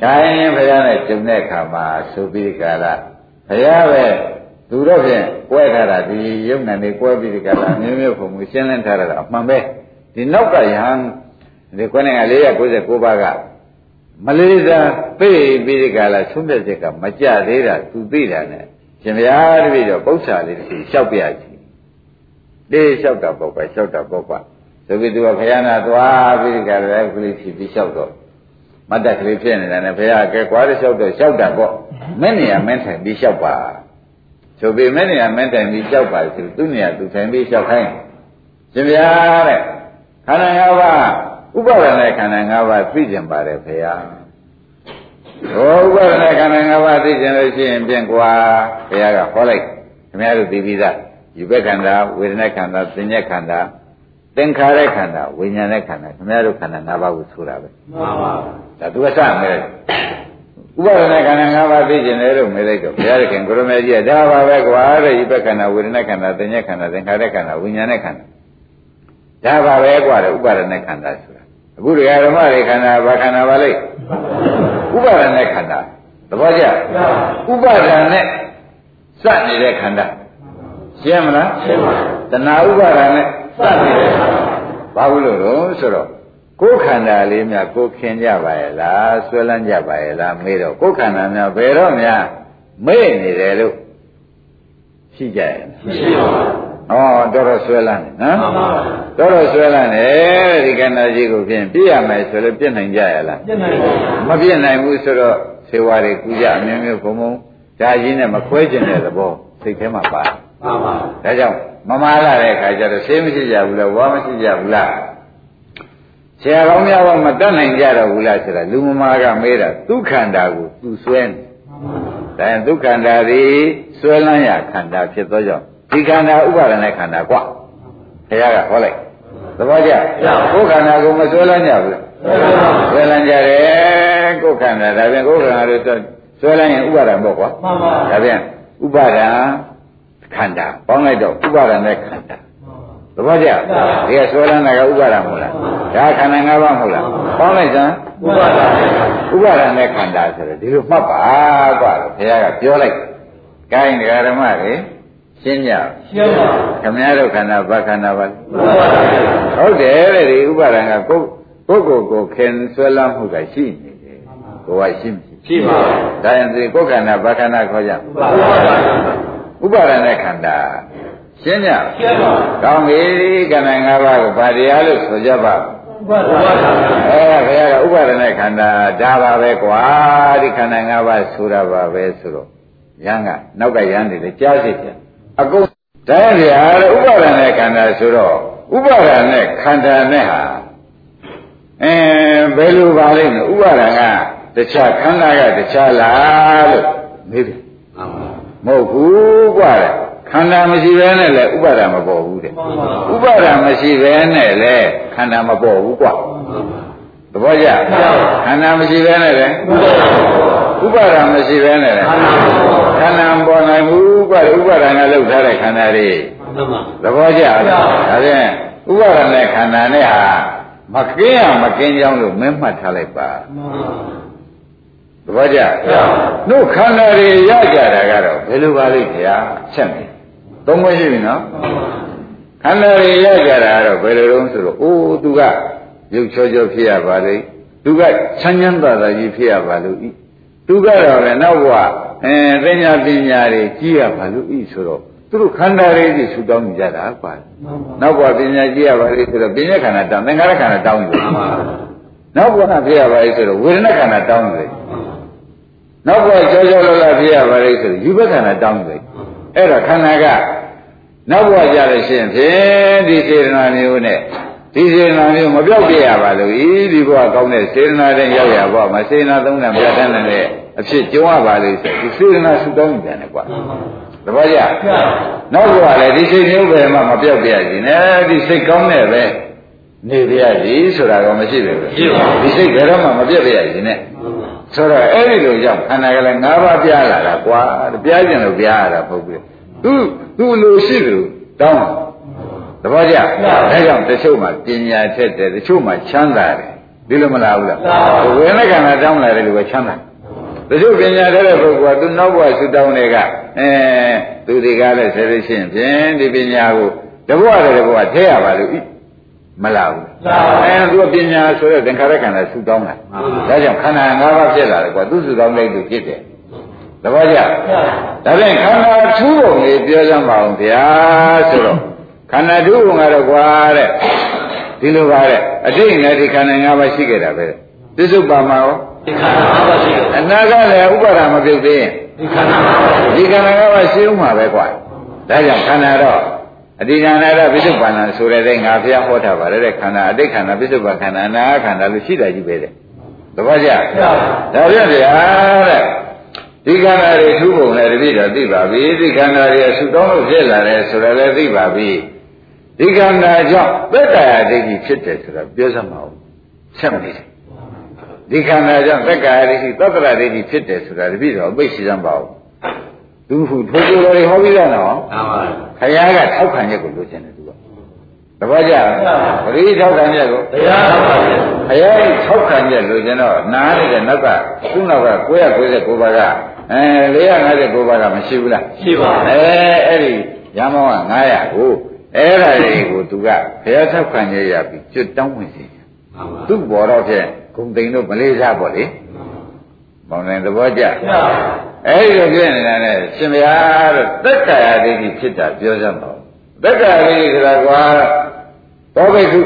ဒါရင်ဖရာနဲ့ကျုံတဲ့အခါမှာဆိုပြီးကြတာဖရာပဲ သူတော့ဖြင့်ကွဲထားတာဒီယုံနဲ့နေကွဲပြီးကြတာမျိုးမျိုးပုံမှုရှင်းလင်းထားတာအမှန်ပဲဒီနောက်ကယဟန်ဒီကွနဲ့က499ပါးကမလေးစားပြေးပြီးဒီကလာဆုံးဖြတ်ချက်ကမကြသေးတာသူသိတာနဲ့ရှင်ဗျာတပည့်တော့ပု္ပ္ပာလေးတစ်ခုလျှောက်ပြချင်တေးလျှောက်တာပေါ့ပဲလျှောက်တာပေါ့ပါဆိုပြီးသူကခရနာသွားပြီးဒီကလာကလေးဖြီးပြီးလျှောက်တော့မတ်တက်ကလေးဖြစ်နေတာနဲ့ဘုရားကဲကွာလျှောက်တော့လျှောက်တာပေါ့မင်းနေရာမင်းထိုင်ပြီးလျှောက်ပါ ဆိုပြီးမင်းနေရာမင်းထိုင်ပြီးလျှောက်ပါဆိုသူနေရာသူထိုင်ပြီးလျှောက်ခိုင်းရှင်ဗျာတဲ့ခန္ဓာ၅ပါးဥပါဒနဲ့ခန္ဓာ၅ပါးသိကျင်ပါတယ်ဘုရားဟောဥပါဒနဲ့ခန္ဓာ၅ပါးသိကျင်လို့ရှိရင်ပြင်ကွာဘုရားကဟောလိုက်ခင်ဗျားတို့သိပြီးသားယူဘက်ခန္ဓာဝေဒနာခန္ဓာသင်္ညက်ခန္ဓာသင်္ခါရခန္ဓာဝိညာဉ်ရဲ့ခန္ဓာခင်ဗျားတို့ခန္ဓာ၅ပါးကိုဆိုတာပဲမှန်ပါဒါသူကစမယ် ဥပါဒနာခန္ဓာ၅ပါးသိကျင်တယ်လို့မေးလိုက်တော့ဘုရားခင်ကိုရမေကြီးကဒါပါပဲကွာတဲ့ယူဘက်ခန္ဓာဝေဒနာခန္ဓာသင်္ညက်ခန္ဓာသင်္ခါရခန္ဓာဝိညာဉ်ရဲ့ခန္ဓာဒါပါပဲကွာတဲ့ဥပါဒနာခန္ဓာဆိုတာအခုတရားဓမ္မတွေခန္ဓာဘာခန္ဓာပါလိမ့်ဥပါဒနာခန္ဓာသဘောကျဥပါဒနာနဲ့စနေတဲ့ခန္ဓာရှင်းမလားရှင်းပါတဏှာဥပါဒနာနဲ့စနေတဲ့ခန္ဓာဘာလို့လို့ဆိုတော့ ကိုယ်ခန္ဓာလေးများကိုယ်ခင်ကြပါရဲ့လားဆွဲလန်းကြပါရဲ့လားမေးတော့ကိုယ်ခန္ဓာများဘယ်တော့များမေ့နေတယ်လို့ရှိကြရဲ့မရှိပါဘူးဩတော်တော်ဆွဲလန်းနေနော်တော်တော်ဆွဲလန်းနေဒီကဏ္ဍကြီးကိုဖြင့်ပြည့်ရမယ်ဆိုလို့ပြည့်နိုင်ကြရလားပြည့်နိုင်ပါဘူးမပြည့်နိုင်ဘူးဆိုတော့ဆေဝါတွေကူကြအမျိုးမျိုးဘုံဘုံဒါကြီးနဲ့မခွဲကျင်တဲ့သဘောစိတ်ထဲမှာပါမှန်ပါဒါကြောင့်မမာလာတဲ့အခါကျတော့ဆေးမရှိကြဘူးလားဝါမရှိကြဘူးလား ဆရာကောင်းများကမတတ်နိုင်ကြတော့ဘူးလားဆိုတာလူမမာကမေးတာဒုက္ခန္တာကိုသူဆွဲနေဒါရင်ဒုက္ခန္တာသည်ဆွဲလန်းရခန္ဓာဖြစ်သောကြောင့်ဒီခန္ဓာဥပါဒณะခန္ဓာกว่าဘုရားကဟောလိုက်သဘောကျကိုယ်ခန္ဓာကိုမဆွဲလန်းကြဘူးဆွဲလန်းကြတယ်ကိုယ်ခန္ဓာဒါပြန်ကိုယ်ခန္ဓာတို့ဆွဲလန်းရင်ဥပါဒံပေါ့ကွာမှန်ပါဒါပြန်ဥပါဒံခန္ဓာပေါင်းလိုက်တော့ဥပါဒณะခန္ဓာသဘောကျဒီကဆွဲလန်းတာကဥပါဒံမဟုတ်လား ဒါခန္ဓာ၅ပါးမဟုတ်လားပေါင်းလိုက်စမ်းဥပါဒံဥပါဒံနဲ့ခန္ဓာဆိုတော့ဒီလိုမှတ်ပါကွာဘုရားကပြောလိုက် gain ဒကာဓမ္မတွေရှင်းကြရှင်းပါခမည်းတော်ခန္ဓာဘာခန္ဓာပါလဲဟုတ်တယ်တဲ့ဒီဥပါဒံကကိုကိုကိုကိုခင်ဆွဲလမ်းမှုကရှိနေတယ်ကိုကရှိမရှိရှိပါဒါရင်ဒီကိုခန္ဓာဘာခန္ဓာခေါ်ကြဥပါဒံနဲ့ခန္ဓာရှင်းကြရှင်းပါကောင်းပြီခန္ဓာ၅ပါးကိုဗာတရားလို့ဆိုကြပါ ဥပါဒနာအဲခင်ဗျားကဥပါဒနာခန္ဓာဒါပါပဲကွာဒီခန္ဓာ၅ပါးဆိုတာပါပဲဆိုတော့ရန်ကနောက်ကရန်နေလေကြားစီပြန်အကုန်ဒါရီဟာဥပါဒနာခန္ဓာဆိုတော့ဥပါဒနာခန္ဓာနဲ့ဟာအဲဘယ်လိုပါလိမ့်မလဲဥပါဒနာကတခြားခန္ဓာကတခြားလားလို့မေးပြန်မဟုတ်ဘူးကွာတဲ့ ခန္ဓာမရှိဘဲနဲ့လည်းဥပါဒါမပေါ်ဘူးတဲ့ဥပါဒါမရှိဘဲနဲ့လည်းခန္ဓာမပေါ်ဘူးကွာသဘောကျခန္ဓာမရှိဘဲနဲ့လည်းဥပါဒါမရှိဘဲနဲ့လည်းခန္ဓာမပေါ်နိုင်ဘူးကွာဥပါဒါနဲ့လောက်ထားတဲ့ခန္ဓာတွေသဘောကျလားဒါဖြင့်ဥပါဒါနဲ့ခန္ဓာနဲ့ဟာမကင်းရမကင်းကြောင်းလို့မင်းမှတ်ထားလိုက်ပါသဘောကျနှုတ်ခန္ဓာတွေရကြတာကတော့ဘယ်လိုပါလိမ့်ခင်ဗျာချက်မယ် သုံးခွင့်ရှိပြီနော်ခန္ဓာတွေရကြတာကတော့ဘယ်လိုလုံးဆိုတော့အိုးသူကရုပ်ချောချောဖြစ်ရပါလိမ့်သူကချမ်းချမ်းသာသာကြီးဖြစ်ရပါလို့ဤသူကတော့လည်းနောက်ဘဝအဲပညာပညာတွေကြီးရပါလို့ဤဆိုတော့သူတို့ခန္ဓာတွေကြီးဆူတောင်းနေကြတာကွာနောက်ဘဝပညာကြီးရပါလိမ့်ဆိုတော့ပညာခန္ဓာတောင်းသင်္ခါရခန္ဓာတောင်းတယ်နောက်ဘဝဖြစ်ရပါလိမ့်ဆိုတော့ဝေဒနာခန္ဓာတောင်းတယ်နောက်ဘဝကြောကြောလလဖြစ်ရပါလိမ့်ဆိုတော့ယူဘခန္ဓာတောင်းတယ်အဲ့တော့ခန္ဓာက နောက်ဘဝကြလို့ရှိရင်ဖြင့်ဒီစေတနာမျိုးနဲ့ဒီစေနာမျိုးမပြောက်ပြရပါလို့ဤဒီဘဝကောင်းတဲ့စေနာတဲ့ရောက်ရဘဝမှာစေနာသုံးနာပြတ်တန်းတဲ့အဖြစ်ကြုံရပါလိမ့်ဆိုဒီစေနာဆူတောင်းပြန်တယ်ကွာတပည့်ကြနောက်ဘဝလည်းဒီစိတ်မျိုးပဲမှမပြောက်ပြရစီနဲ့ဒီစိတ်ကောင်းတဲ့ပဲနေပြရစီဆိုတာကမရှိဘူးဒီစိတ်ဘယ်တော့မှမပြတ်ပြရစီနဲ့ဆိုတော့အဲ့ဒီလိုကြောင့်ခန္ဓာကလည်း၅ပါးပြားလာတာကွာပြားကျင်လို့ပြားရတာပုတ်ပြီ သူသူလိုရှိတယ်တောင်းသဘောကျဒါကြောင့်တချို့မှာပညာထက်တယ်တချို့မှာချမ်းသာတယ်ဒီလိုမလားဘူးလားဝေဒနာကံတောင်းလာတယ်လို့ပဲချမ်းသာတချို့ပညာထက်တဲ့ပုဂ္ဂိုလ်ကသူနောက်ဘဝဆူတောင်းတွေကအဲသူတွေကလည်းဆယ်ရရှိရင်ဖြင့်ဒီပညာကိုတဘဝတည်းတဘဝထဲရပါလို့ဤမလာဘူးအဲသူကပညာဆိုတဲ့သင်္ခါရခန္ဓာဆူတောင်းတာဒါကြောင့်ခန္ဓာ၅ပါးဖြစ်လာတယ်ကွာသူဆူတောင်းလိုက်လို့ဖြစ်တယ် တပည့်ကြဒါဖြင့်ခန္ဓာထူးပုံလေးပြောစမ်းပါအောင်ဗျာဆိုတော့ခန္ဓာထူးပုံကတော့ကွာတဲ့ဒီလိုပါတဲ့အတိတ်နဲ့ဒီခန္ဓာ၅ပါးရှိခဲ့တာပဲပြစ္ဆုတ်ပါမှာရောဒီခန္ဓာ၅ပါးရှိတယ်အနာကလည်းဥပါဒာမပြုတ်သေးရင်ဒီခန္ဓာ၅ပါးဒီခန္ဓာ၅ပါးရှိဦးမှာပဲကွာဒါကြောင့်ခန္ဓာတော့အတိဉာဏရပြစ္ဆုတ်ပန္နဆိုတဲ့တဲ့ငါဘုရားဟောထားပါတယ်တဲ့ခန္ဓာအတိတ်ခန္ဓာပြစ္ဆုတ်ပန်ခန္ဓာအနာခန္ဓာလို့ရှိတာကြီးပဲတဲ့တပည့်ကြဒါပြည့်ဗျာတဲ့ ဒီခန္ဓာတွေထူးပုံနဲ့တပည့်တော်သိပါပြီဒီခန္ဓာတွေအဆုတောင်းလို့ဖြစ်လာတယ်ဆိုတော့လည်းသိပါပြီဒီခန္ဓာကြောင့်သက္ကာယဒိဋ္ဌိဖြစ်တယ်ဆိုတော့ပြောစမ်းပါဦးဆက်မနေတယ်ဒီခန္ဓာကြောင့်သက္ကာယဒိဋ္ဌိသတ္တရဒိဋ္ဌိဖြစ်တယ်ဆိုတာတပည့်တော်အပိတ်ရှိစမ်းပါဦးသူဟုထိုးကြတော်တွေဟောပြီးသားနော်မှန်ပါခရားကထောက်ခံချက်ကိုလိုချင်တယ်သူကတပည့်ကြပရိထောက်ခံချက်ကိုတရားတော်ပါဗျာခရားကြီးထောက်ခံချက်လိုချင်တော့နားနေတဲ့နောက်ကသူ့နောက်က999ပါးက အဲ459ပါးကမရှိဘူးလားရှိပါအဲအဲ့ဒီရမောင်းက900ကိုအဲ့ဒါတွေကိုသူကခရားထောက်ခံချက်ရပြီးကျွတ်တောင်းဝင်စီမှန်ပါသူ့ဘော်တော့ဖြင့်ဂုံသိန်တို့မလေးစားပေါ့လေဘောင်းနေသဘောကျအဲ့ဒီလိုဖြစ်နေတာနဲ့ရှင်ဗျာတို့သက်ကာယဒိဋ္ဌိဖြစ်တာပြောစမ်းပါဦးသက်ကာယဒိဋ္ဌိဆိုတာကွာသောဘိက္ခု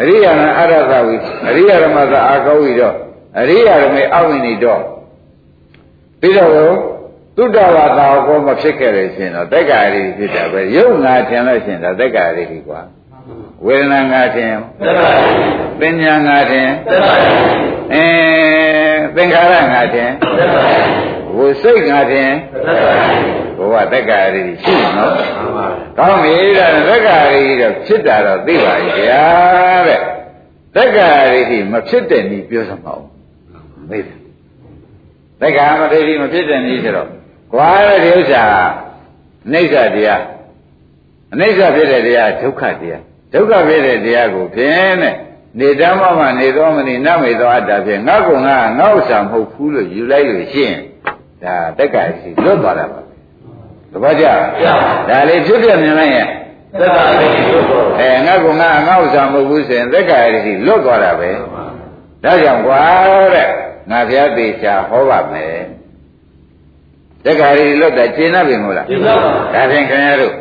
အရိယာနာအရသဝိအရိယာဓမ္မသာအာကောဝိတော့အရိယာဓမ္မေအဝိနိတော့ ပြီးတော့သုတ္တဝါသာကောမဖြစ်ခဲ့လို့ရှင်တော့သက်ကာယဒိဋ္ဌိဖြစ်တာပဲယုံငါထင်လို့ရှင်တော့သက်ကာယဒိဋ္ဌိကွာဝေဒနာငါထင်သက်သာပညာငါထင်သက်သာအဲသင်္ခါရငါထင်သက်သာဝိစိတ်ငါထင်သက်သာဘဝတက္ကရာတွေရှိနော်မှန်ပါကောင်းပြီဒါတက္ကရာတွေတော့ဖြစ်တာတော့သိပါရဲ့ဗျာတဲ့တက္ကရာတွေမဖြစ်တဲ့နည်းပြောစမအောင်မေးတယ် တက္ကရာမထေရီမဖြစ်တဲ့နည်းဆိုတော့ကွာတဲ့ဒီဥစ္စာအိဋ္ဌတရားအနိစ္စဖြစ်တဲ့တရားဒုက္ခတရားဒုက္ခဖြစ်တဲ့တရားကိုဖြင့်တဲ့နေတမ်းမမနေသောမနေနမေသောအတ္တဖြင့်ငါ့ကုငါငါ့ဥစ္စာမဟုတ်ဘူးလို့ယူလိုက်လို့ရှိရင်ဒါတက္ကရာရှိလွတ်သွားတာပါတပည့်ကြဒါလေးဖြစ်ပြမြင်လိုက်ရင်သက်သာဒိဋ္ဌိတို့တော့အဲငါကငါငါဥစ္စာမဟုတ်ဘူးဆိုရင်သက်ကာရတိလွတ်သွားတာပဲဒါကြောင့်ကွာတဲ့ ငါဘုရားသေချာဟောပါမယ်သက်ကာရတိလွတ်တာရှင်းနေပြီမို့လားရှင်းပါပါဒါဖြင့်ခင်ဗျားတို့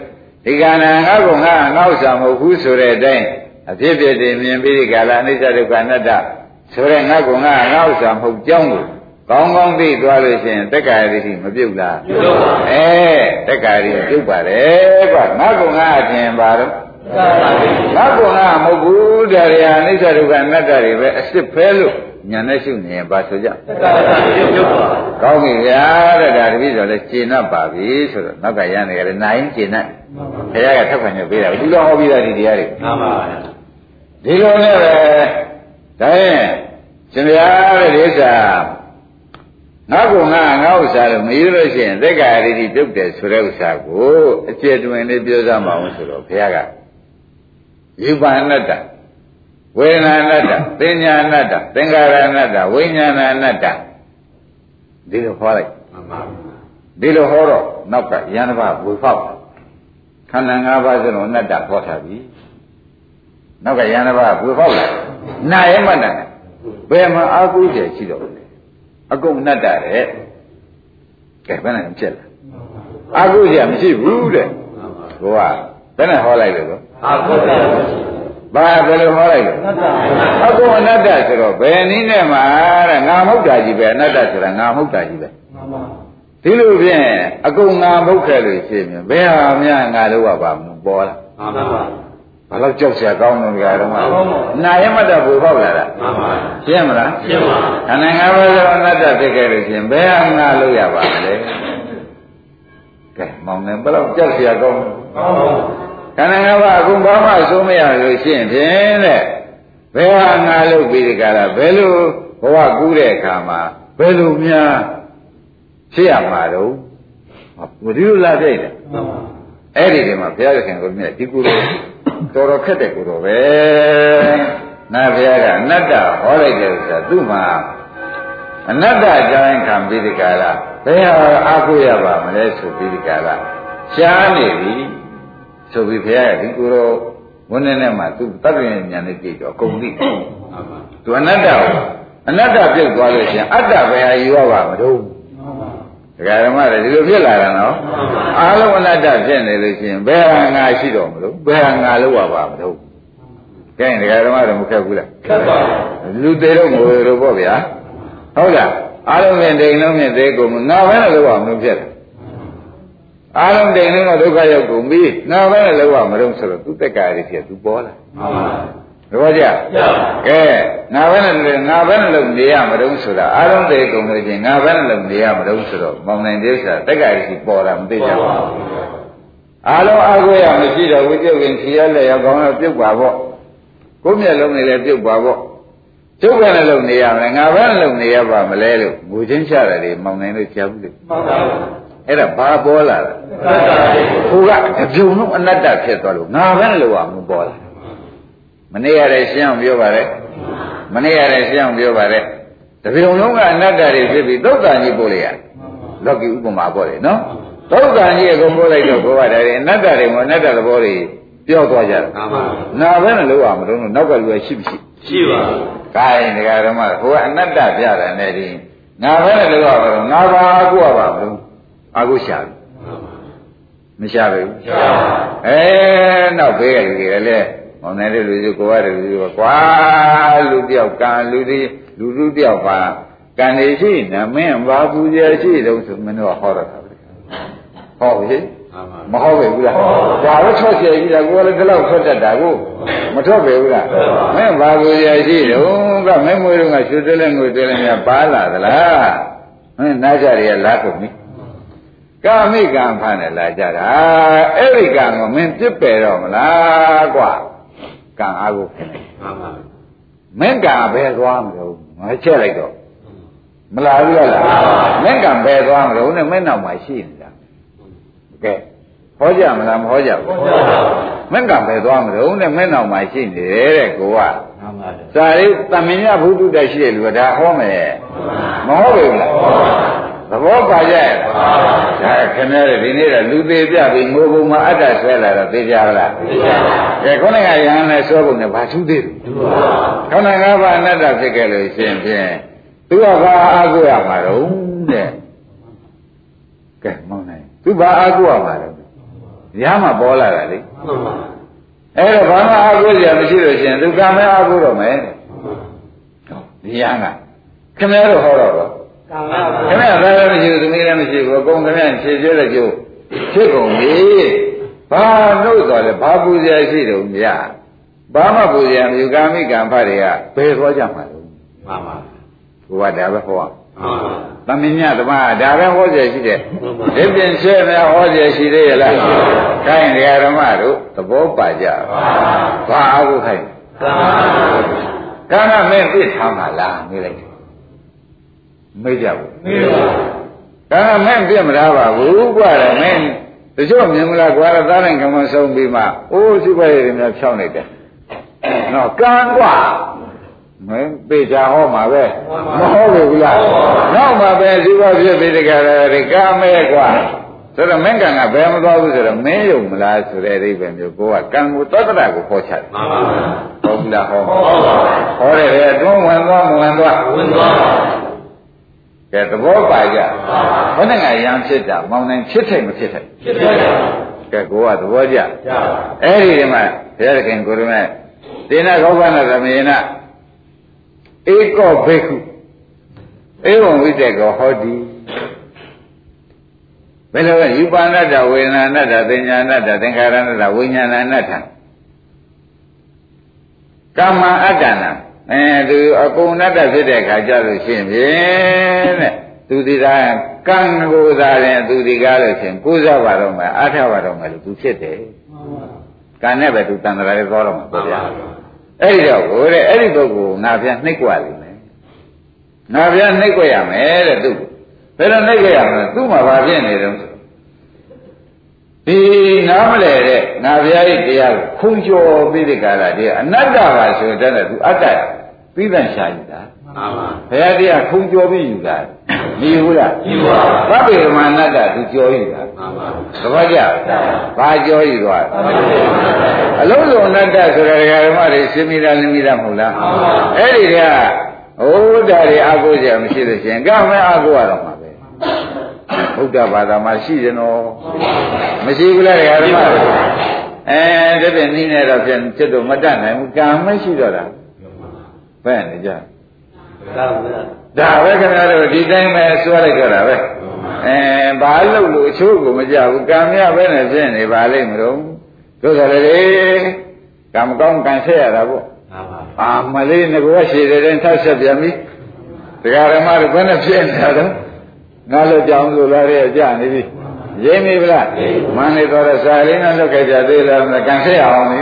ဒီကဏငါကငါငါဥစ္စာမဟုတ်ဘူးဆိုတဲ့အတိုင်းအဖြစ်ဖြစ်တည်မြင်ပြီးဒီကာလအနိစ္စဒုက္ခအနတ္တဆိုတဲ့ငါကငါငါဥစ္စာမဟုတ်ကြောင်းကိုကောင်းကောင်းသိသွားလို့ရှိရင်သက်ကာရတိမပြုတ်လားပြုတ်ပါအဲတက္ကာရီပြုတ်ပါတယ်ကွာငါကငါအထင်ပါတော့သက်သာဒိဋ္ဌိငါကငါမဟုတ်ဘူးတရားရအနိစ္စဒုက္ခအနတ္တတွေပဲအစ်စ်ဖဲလို့ ညာနဲ့ရှုနေရင်ပါဆိုကြသက်သာဒိဋ္ဌိပြုတ်ပါကောင်းပြီဗျာတဲ့ဒါတပည့်ဆိုလည်းရှင်း납ပါပြီဆိုတော့နောက်ကရနေကြတယ်နိုင်ရှင်း납ဘုရားကထောက်ခံရပေးတာဒီလိုဟောပြီးသားဒီတရားတွေမှန်ပါဗျာဒီလိုနဲ့ပဲဒါရင်ရှင်ဗျာတဲ့ဒီဥစ္စာငါကငါငါဥစ္စာလို့မယူလို့ရှိရင်သက်္ကာရီတိပြုတ်တယ်ဆိုတဲ့ဥစ္စာကိုအကျေတွင်လေးပြောစမ်းပါအောင်ဆိုတော့ဘုရားကယူပါအနတ္တ ဝေဒနာအနတ္တပညာအနတ္တသင်္ခါရအနတ္တဝိညာဏအနတ္တဒီလိုဟောလိုက်မှန်ပါဒီလိုဟောတော့နောက်ကယန္တဘဝေဖောက်ခန္ဓာ၅ပါးစလုံးအနတ္တဟောထားပြီနောက်ကယန္တဘဝေဖောက်လာနာယမတ္တနဲ့ဘယ်မှာအာကုကျေရှိတော့လဲအကုန်အနတ္တတဲ့ကဲဘယ်နဲ့ဖြစ်လဲအာကုကျေမရှိဘူးတဲ့ဘုရားဘယ်နဲ့ဟောလိုက်လဲကောအာဟုတ္တဘာ ဘယ်လိုဟောလိုက်လဲ သတ္တ အကုန်အနတ္တဆိုတော့ဘယ်နည်းနဲ့မှတဲ့ငါမဟုတ်တာကြီးပဲအနတ္တဆိုတာငါမဟုတ်တာကြီးပဲ မှန်ပါ ဒီလိုဖြင့်အကုန်ငါမဟုတ်ခဲ့လို့ရှိရင်ဘယ်ဟာများငါလို့ကပါမပေါ်လား မှန်ပါ ဘာလို့ကြောက်เสียကောင်းလို့ကြတော့မှ မှန်ပါပါ နာယမတ္တပူပေါက်လာတာ မှန်ပါ ရှင်းမလား ရှင်းပါ ခန္ဓာငါးပါးသောအနတ္တဖြစ်ခဲ့လို့ရှိရင်ဘယ်ဟာငါလို့ရပါမလဲကဲမောင်နေဘယ်တော့ကြောက်เสียကောင်း မှန်ပါ ခန္ဓာငါးပါးအကုန်ဘာမှအဆုံးမရလို့ရှိရင်ဖြင့်တဲ့ဘယ်ဟာငါလို့ပြီးဒီကရာဘယ်လိုဘဝကူးတဲ့အခါမှာဘယ်လိုများဖြစ်ရမှာတော့ဘယ်လိုလာပြိုက်လဲမှန်ပါအဲ့ဒီဒီမှာဘုရားခင်ကိုမြတ်ဒီကုလိုတော်တော်ခက်တဲ့ကုလိုပဲနာဘုရားကအနတ္တဟောလိုက်တယ်ဆိုတာသူ့မှာအနတ္တအကြောင်းခံပြီးဒီကရာဘယ်ဟာအားကိုးရပါမလဲဆိုပြီးဒီကရာရှားနေပြီ ဆိုပြီးဘုရားကဒီကုလိုဝဝန်းနေနဲ့မှသူတတ်တဲ့ဉာဏ်နဲ့ကြည့်တော့အကုန်သိတယ်သူအနတ္တကိုအနတ္တပြုတ်သွားလို့ရှိရင်အတ္တပဲဟာယူရပါမလို့ဒကာဓမ္မတွေဒီလိုဖြစ်လာတာနော်အားလုံးအနတ္တဖြစ်နေလို့ရှိရင်ဘယ်ဟာငါရှိတော့မလို့ဘယ်ဟာငါလို့ရပါမလို့ကဲဒကာဓမ္မတွေမခက်ဘူးလားခက်ပါလူသေးတော့ငိုရတော့ပေါ့ဗျာဟုတ်လားအားလုံးနဲ့ဒိန်လုံးနဲ့သေးကုန်ငါပဲလို့ရမလို့ဖြစ်တယ် အားလုံးဒိန်လုံးတော့ဒုက္ခရောက်ကုန်ပြီငါပဲလို့ရမလို့ဆိုတော့သူတက်ကရည်ဖြစ်သူပေါ်လာမှန်ပါသဘောကျရကဲငါပဲနဲ့ငါပဲနဲ့လို့နေရမလို့ဆိုတာအားလုံးသေးကုန်လို့ချင်းငါပဲနဲ့လို့နေရမလို့ဆိုတော့မောင်နိုင်တဲ့ဥစ္စာတက်ကရည်ပေါ်လာမသိကြဘူးအားလုံးအားကိုးရမရှိတော့ဝိကျုပ်ရင်ဖြေရလက်ရောက်ကောင်းတော့ပြုတ်ပါပေါ့ကိုယ်မျက်လုံးနဲ့လည်းပြုတ်ပါပေါ့ကျုပ်ပဲနဲ့လုံနေရမယ်ငါပဲနဲ့လုံနေရပါမလဲလို့ငိုချင်းချတာတွေမောင်နိုင်လို့ကြားဘူးလေမှန်ပါ အဲ့ဒါဘာပေါ်လာလဲခက်ပါလေဟိုကအပြုံလုံးအနတ္တဖြစ်သွားလို့ငါပဲနဲ့လုံအောင်ပေါ်လာမနေ့ရတဲ့ရှင်းအောင်ပြောပါလေမနေ့ရတဲ့ရှင်းအောင်ပြောပါလေတပြုံလုံးကအနတ္တတွေဖြစ်ပြီးသုတ်တန်ကြီးပို့လိုက်ရလောကီဥပမာပေါ့လေနော်သုတ်တန်ကြီးအကုန်ပို့လိုက်တော့ဘုရားတယ်အနတ္တတွေကအနတ္တသဘောတွေပြောသွားကြတယ်မှန်ပါငါပဲနဲ့လုံအောင်မလို့နောက်ကလူကရှိမရှိရှိပါကိုင်းဒကာဓမ္မဟိုကအနတ္တပြတာနဲ့ဒီငါပဲလို့ပြောတော့ငါပါအကုရပါမလို့ အာဟုရှာပြီမရှာပဲဘူးရှာပါဘူးအဲနောက်ဘေးကလူတွေလည်းမောင်နေတဲ့လူတွေကကိုရတယ်လူတွေကကွာလူတယောက်ကံလူတွေလူလူတယောက်ပါကံနေရှိနမင်းဘာပူဇော်ရှိတော့ဆိုမင်းတို့ဟောတော့တာပဲဟောပြီမဟုတ်ပဲဘူးလားဒါတော့ထွက်ပြပြီလားကိုယ်လည်းဒီလောက်ထွက်တတ်တာကိုမထွက်ပဲဘူးလားမင်းဘာကိုရရှိတော့ကမင်းမွေးတော့ကရွှေသွဲလဲငွေသွဲလဲများပါလာသလားမင်းနားကြရရလားကုန်ပြီ ကာမိကံဖန်တယ်လာကြတာအဲ့ဒီကံကိုမင်းပြစ်ပယ်တော့မလားကွာကံအားကိုမှန်ပါမင်းကံဘယ်သွားမလို့ငါချက်လိုက်တော့မလာဘူးလားမင်းကံဘယ်သွားမလို့နဲ့မင်းနောက်မှာရှိနေတာကဲဟောကြမလားမဟောကြဘူးဟုတ်ပါမင်းကပဲသွားမလို့နဲ့မင်းနောက်မှာရှိနေတယ်တဲ့ကိုကမှန်ပါလေစာရေးတမင်ညဘုဒ္ဓတက်ရှိတဲ့လူကဒါဟောမယ်မဟုတ်ဘူးလား သဘောပါကြရဲ့ဒါခင်ဗျားတို့ဒီနေ့တော့လူသေးပြပြီးငိုပုံမှာအတ္တဆွဲလာတော့သိကြလားသိပါပါကဲခေါင်းကရဟန်းနဲ့ဆွဲပုံနဲ့ဘာထူးသေးလဲဒုပါခေါင်းကဘာအနတ္တဖြစ်ခဲ့လို့ရှိရင်ဖြင့်သူကဘာအားကိုးရမှာတော့တဲ့ကဲမောင်းနိုင်သူဘာအားကိုးရမှာတော့ရမ်းမှာပေါ်လာတာလေမှန်ပါအဲ့တော့ဘာမှအားကိုးစရာမရှိလို့ရှိရင်သူကံမဲအားကိုးတော့မယ်ဒီရန်ကခင်ဗျားတို့ဟောတော့တော့ကံက ခင်ဗျားသားလည်းမရှိဘူးသမီးလည်းမရှိဘူးအကုန်ခင်ဗျားဖြည့်ပြတဲ့ကျိုးဖြစ်ကုန်ပြီဘာလို့ဆိုလဲဘာပူစရာရှိတော့မြတ်ဘာမှပူစရာမရှိကာမိကံဖတ်တွေကဘယ်သွားကြမှာလဲမှန်ပါဘုရားဒါပဲဟောမှန်ပါသမင်းမြတ်သမားဒါပဲဟောစရာရှိတယ်မှန်ပါဒီပြင်ရှင်းမယ်ဟောစရာရှိသေးရဲ့လားခိုင်းတရားဓမ္မတို့သဘောပါကြဘာအားကိုခိုင်းကံကံကမင်းသိထားမှာလားမေးလိုက်တယ် မေးကြဘူးမေးပါကံကမင်းပြစ်မထားပါဘူးကွာလေမင်းတချို့မြင်မလားကွာသားနိုင်ကမဆုံးပြီးမှအိုးရှိပါရဲ့တွေများဖြောင်းလိုက်တယ်နော်ကံကွာမင်းပေချာဟောမှာပဲမဟုတ်ဘူးလားနောက်မှပဲရှိပါဖြစ်ပြီးတကယ်လေကံမဲကွာဆိုတော့မင်းကံကဘယ်မသွားဘူးဆိုတော့မင်းယုံမလားဆိုတဲ့အိဗယ်မျိုးကိုကကံကိုသတ္တရကိုခေါ်ချတယ်မှန်ပါဟုတ်ဘူးလားဟောဟုတ်ပါဟောတယ်လေအတွင်းဝင်သွားမဝင်သွားဝင်သွားပါ ကဲသဘောပါကြဘယ်နဲ့ကရံဖြစ်တာမောင်နိုင်ဖြစ်ထိုင်မဖြစ်ထိုင်ဖြစ်တယ်ကဲကိုကသဘောကျရပါအဲ့ဒီဒီမှာဘုရားခင်ကိုရမေတေနခောဘနာသမေနဧကောဘိက္ခုဧဝံဝိတေကောဟောတိဘယ်လိုလဲယူပါဏတ္တဝေဒနာဏတ္တသင်ညာဏတ္တသင်္ခါရဏတ္တဝိညာဏဏတ္တကာမအတ္တနာ အဲသူအကုန်ဏတ္တဖြစ်တဲ့ခါကြလို့ရှိရင်ဖြင့်တဲ့သူဒီသာကံကိုယ်သာရင်သူဒီကားလို့ရှိရင်ကိုးစားပါတော့မယ်အားထပါတော့မယ်လို့သူဖြစ်တယ်ကံနဲ့ပဲသူတန်တရာလေးသွားတော့မှာမှပေါ့န်ဗျာပါအဲ့ဒီတော့ကိုတဲ့အဲ့ဒီပုဂ္ဂိုလ်ငါပြန်နှိပ်ကွာလိမ့်မယ်ငါပြန်နှိပ်ကွရမယ်တဲ့သူဘယ်လိုနှိပ်ကွရမလဲသူ့မှာဘာဖြစ်နေတုံးဆိုဒီနားမလဲတဲ့ငါဘုရားရဲ့တရားကိုခုံကျော်ပြီးဒီကလာတည်းအနတ္တပါဆိုတဲ့သူအတ္တ ပြီးတဲ့ရှားယူတာမှမှန်ပါဘုရားတရားခုံကြောပြီးယူတာမယူဘူးလားယူပါသဗ္ဗေဓမ္မနတ္တသူကြောယူတာမှန်ပါသဘောကျဘာကြောယူသွားအလုံးစုံအနတ္တဆိုတာဒကာဓမ္မတွေရှင်းမိတာနင်းမိတာမဟုတ်လားအဲ့ဒီကဟိုဒါတွေအာကိုကြမရှိလို့ရှိရင်ကမဲအာကိုရတော့မှာပဲဘုဒ္ဓဘာသာမှာရှိတယ်နော်မရှိဘူးလားဒကာဓမ္မတွေအဲတပြည့်နည်းနဲ့တော့ပြန်จิตတော့မတတ်နိုင်ဘူးကံမရှိတော့တာ ဘယ်နဲ့ကြဒါမှန်ဒါပဲခင်ဗျားတို့ဒီတိုင်းပဲစွဲလိုက်ကြတာပဲအဲဘာလို့လို့အချိုးကိုမကြဘူးကံမြပဲနဲ့ဖြစ်နေပါလိမ့်မလို့တို့ဆိုလေကံမကောင်းကံဆက်ရတာပေါ့မှန်ပါအာမလေးငကောရှည်တဲ့ရင်ထပ်ဆက်ပြန်ပြီတရားဓမ္မတို့ဘယ်နဲ့ဖြစ်နေတာတော့ငါလို့ကြောင်းဆိုလာတဲ့ကြာနေပြီရင်းပြီဗလားမန္နေတော်ရစာလေးနဲ့လွတ်ခဲ့ကြသေးလားကံဆက်ရအောင်လေ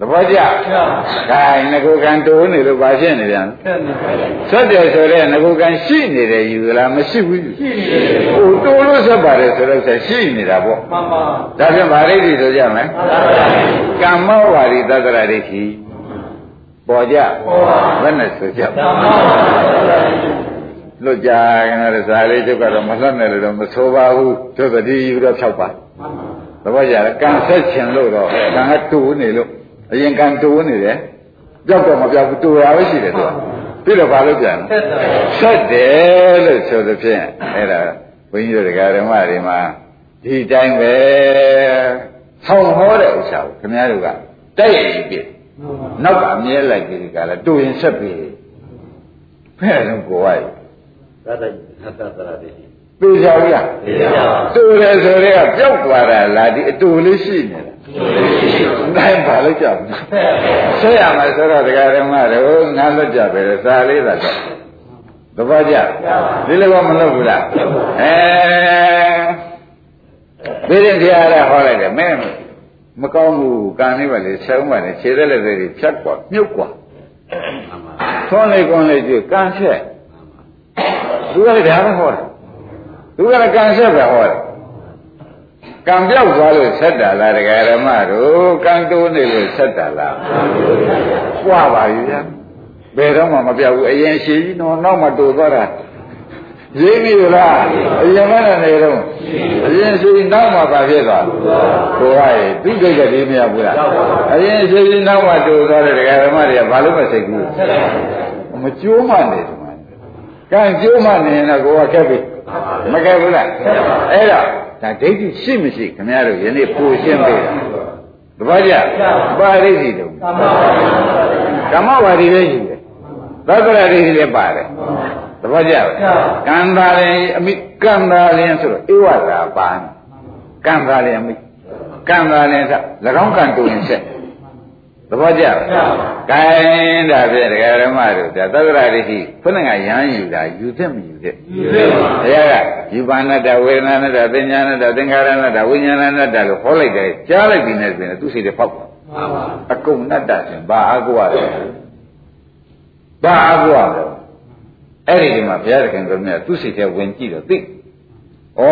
သဘောကျ။ဒါငကောကံတိုးနေလို့ဘာဖြစ်နေပြန်လဲဆက်နေပါလေဆက်တယ်ဆိုတော့ငကုကံရှိနေတယ်ယူလားမရှိဘူးယူရှိနေတယ်ဟိုတိုးလို့ဆက်ပါတယ်ဆိုတော့ဆက်ရှိနေတာပေါ့မှန်ပါဒါပြန်ဗာရိတ်တိဆိုကြမယ်ကမ္မောဝါဒီသတ္တရဒိဋ္ဌိပေါ်ကြဘယ်နဲ့ဆိုကြဓမ္မပါလွတ်ကြခင်ဗျားဇာလေးတို့ကတော့မလွတ်နဲ့လို့တော့မဆိုပါဘူးသူသတိယူတော့ဖြောက်ပါသဘောကျလားကံဆက်ချင်လို့တော့ကံကတူနေလို့ အရင်ကံတူနေတယ်ကြောက်တော့မပြောက်ဘူးတူရပဲရှိတယ်သူကပြီးတော့ဘာလို့ပြန်လဲဆက်တယ်ဆက်တယ်လို့ဆိုသဖြင့်အဲ့ဒါဘုန်းကြီးတို့တရားဓမ္မတွေမှာဒီတိုင်းပဲဆောင်းဟောတဲ့ဥစ္စာကိုခင်ဗျားတို့ကတိုက်ရိုက်ပြနောက်ကအမြဲလိုက်ပြီးဒီကလာတူရင်ဆက်ပြီးဖဲ့တော့ကိုယ်ဝိုက်သတ္တသတ္တရာတိပြေချောက်ရဒီရပါတူတယ်ဆိုတော့ပျောက်သွားတာလားဒီအတူလေးရှိနေတာ တိုင်းပါလို့ကြောက်ဆက်ရမယ်ဆိုတော့တရားဓမ္မတို့ငါလွတ်ကြပဲလေစာလေးသာတော့သဘောကျဒီလိုကမလုပ်ဘူးလားအဲဒီရင်တရားရဟောလိုက်တယ်မင်းမကောင်းဘူးကံလေးပါလေဆုံးပါလေခြေသက်လက်တွေဖြတ်กว่าမြုပ်กว่า မှန်ပါ သွန်းလေးကွန်းလေးကြည့်ကံဆက်သူကလည်းဒါပဲဟောတယ်သူကလည်းကံဆက်ပဲဟောတယ် ကံပြောက်သွားလို့ဆက်တာလားတရားဓမ္မတို့ကံတိုးနေလို့ဆက်တာလားကြွားပါပြီဗျာဘယ်တော့မှမပြောက်ဘူးအရင်ရှိကြီးတော့နောက်မှတိုးသွားတာရင်းပြီလားအရင်မနဲ့နေတော့အရင်ရှိနောက်မှပါဖြစ်သွားကိုယ်ကသူ့ဒိတ်ကလေးမရဘူးလားအရင်ရှိနောက်မှတိုးသွားတဲ့တရားဓမ္မတွေကဘာလို့မစိတ်ဘူးမကျိုးမှနေတယ်ကံကျိုးမှနေရင်တော့ကိုယ်ကခက်ပြီမခက်ဘူးလားအဲ့တော့ ဒါဒိဋ္ဌိရှိမရှိခင်ဗျားတို့ယနေ့ပူရှင်းပေးတာတပည့်ကြပါရိဋ္ဌိတုံဓမ္မဝါဒီလည်းရှိတယ်သက္ကရာဒိဋ္ဌိလည်းပါတယ်တပည့်ကြကံသာရင်အမိကံသာရင်ဆိုတော့ဧဝရာပါကံသာရင်အမိကံသာရင်ဆို၎င်းကံတူရင်ဆက် သဘောကျလား။ကိုင်းဒါဖြင့်ဒကာဓမ္မတို့ဒါသက္ကရာဒိဋ္ဌိခုနကရဟန်းယူတာယူသင့်မယူသင့်ယူသေးပါ။ဘုရားကယူပါဏတ္တဝေဒနာဏတ္တပညာဏတ္တသင်္ခါရဏတ္တဝိညာဏဏတ္တလို့ဟောလိုက်တယ်ကြားလိုက်ပြီနဲ့ဆိုရင်သူစိတ်တွေပေါက်သွားမှန်ပါ။အကုန်ဏတ္တဆိုရင်ဘာအာကိုရတယ်။ဘာအာကိုရတယ်။အဲ့ဒီဒီမှာဘုရားသခင်ကလည်းသူစိတ်ထဲဝင်ကြည့်တော့သိ။ဩ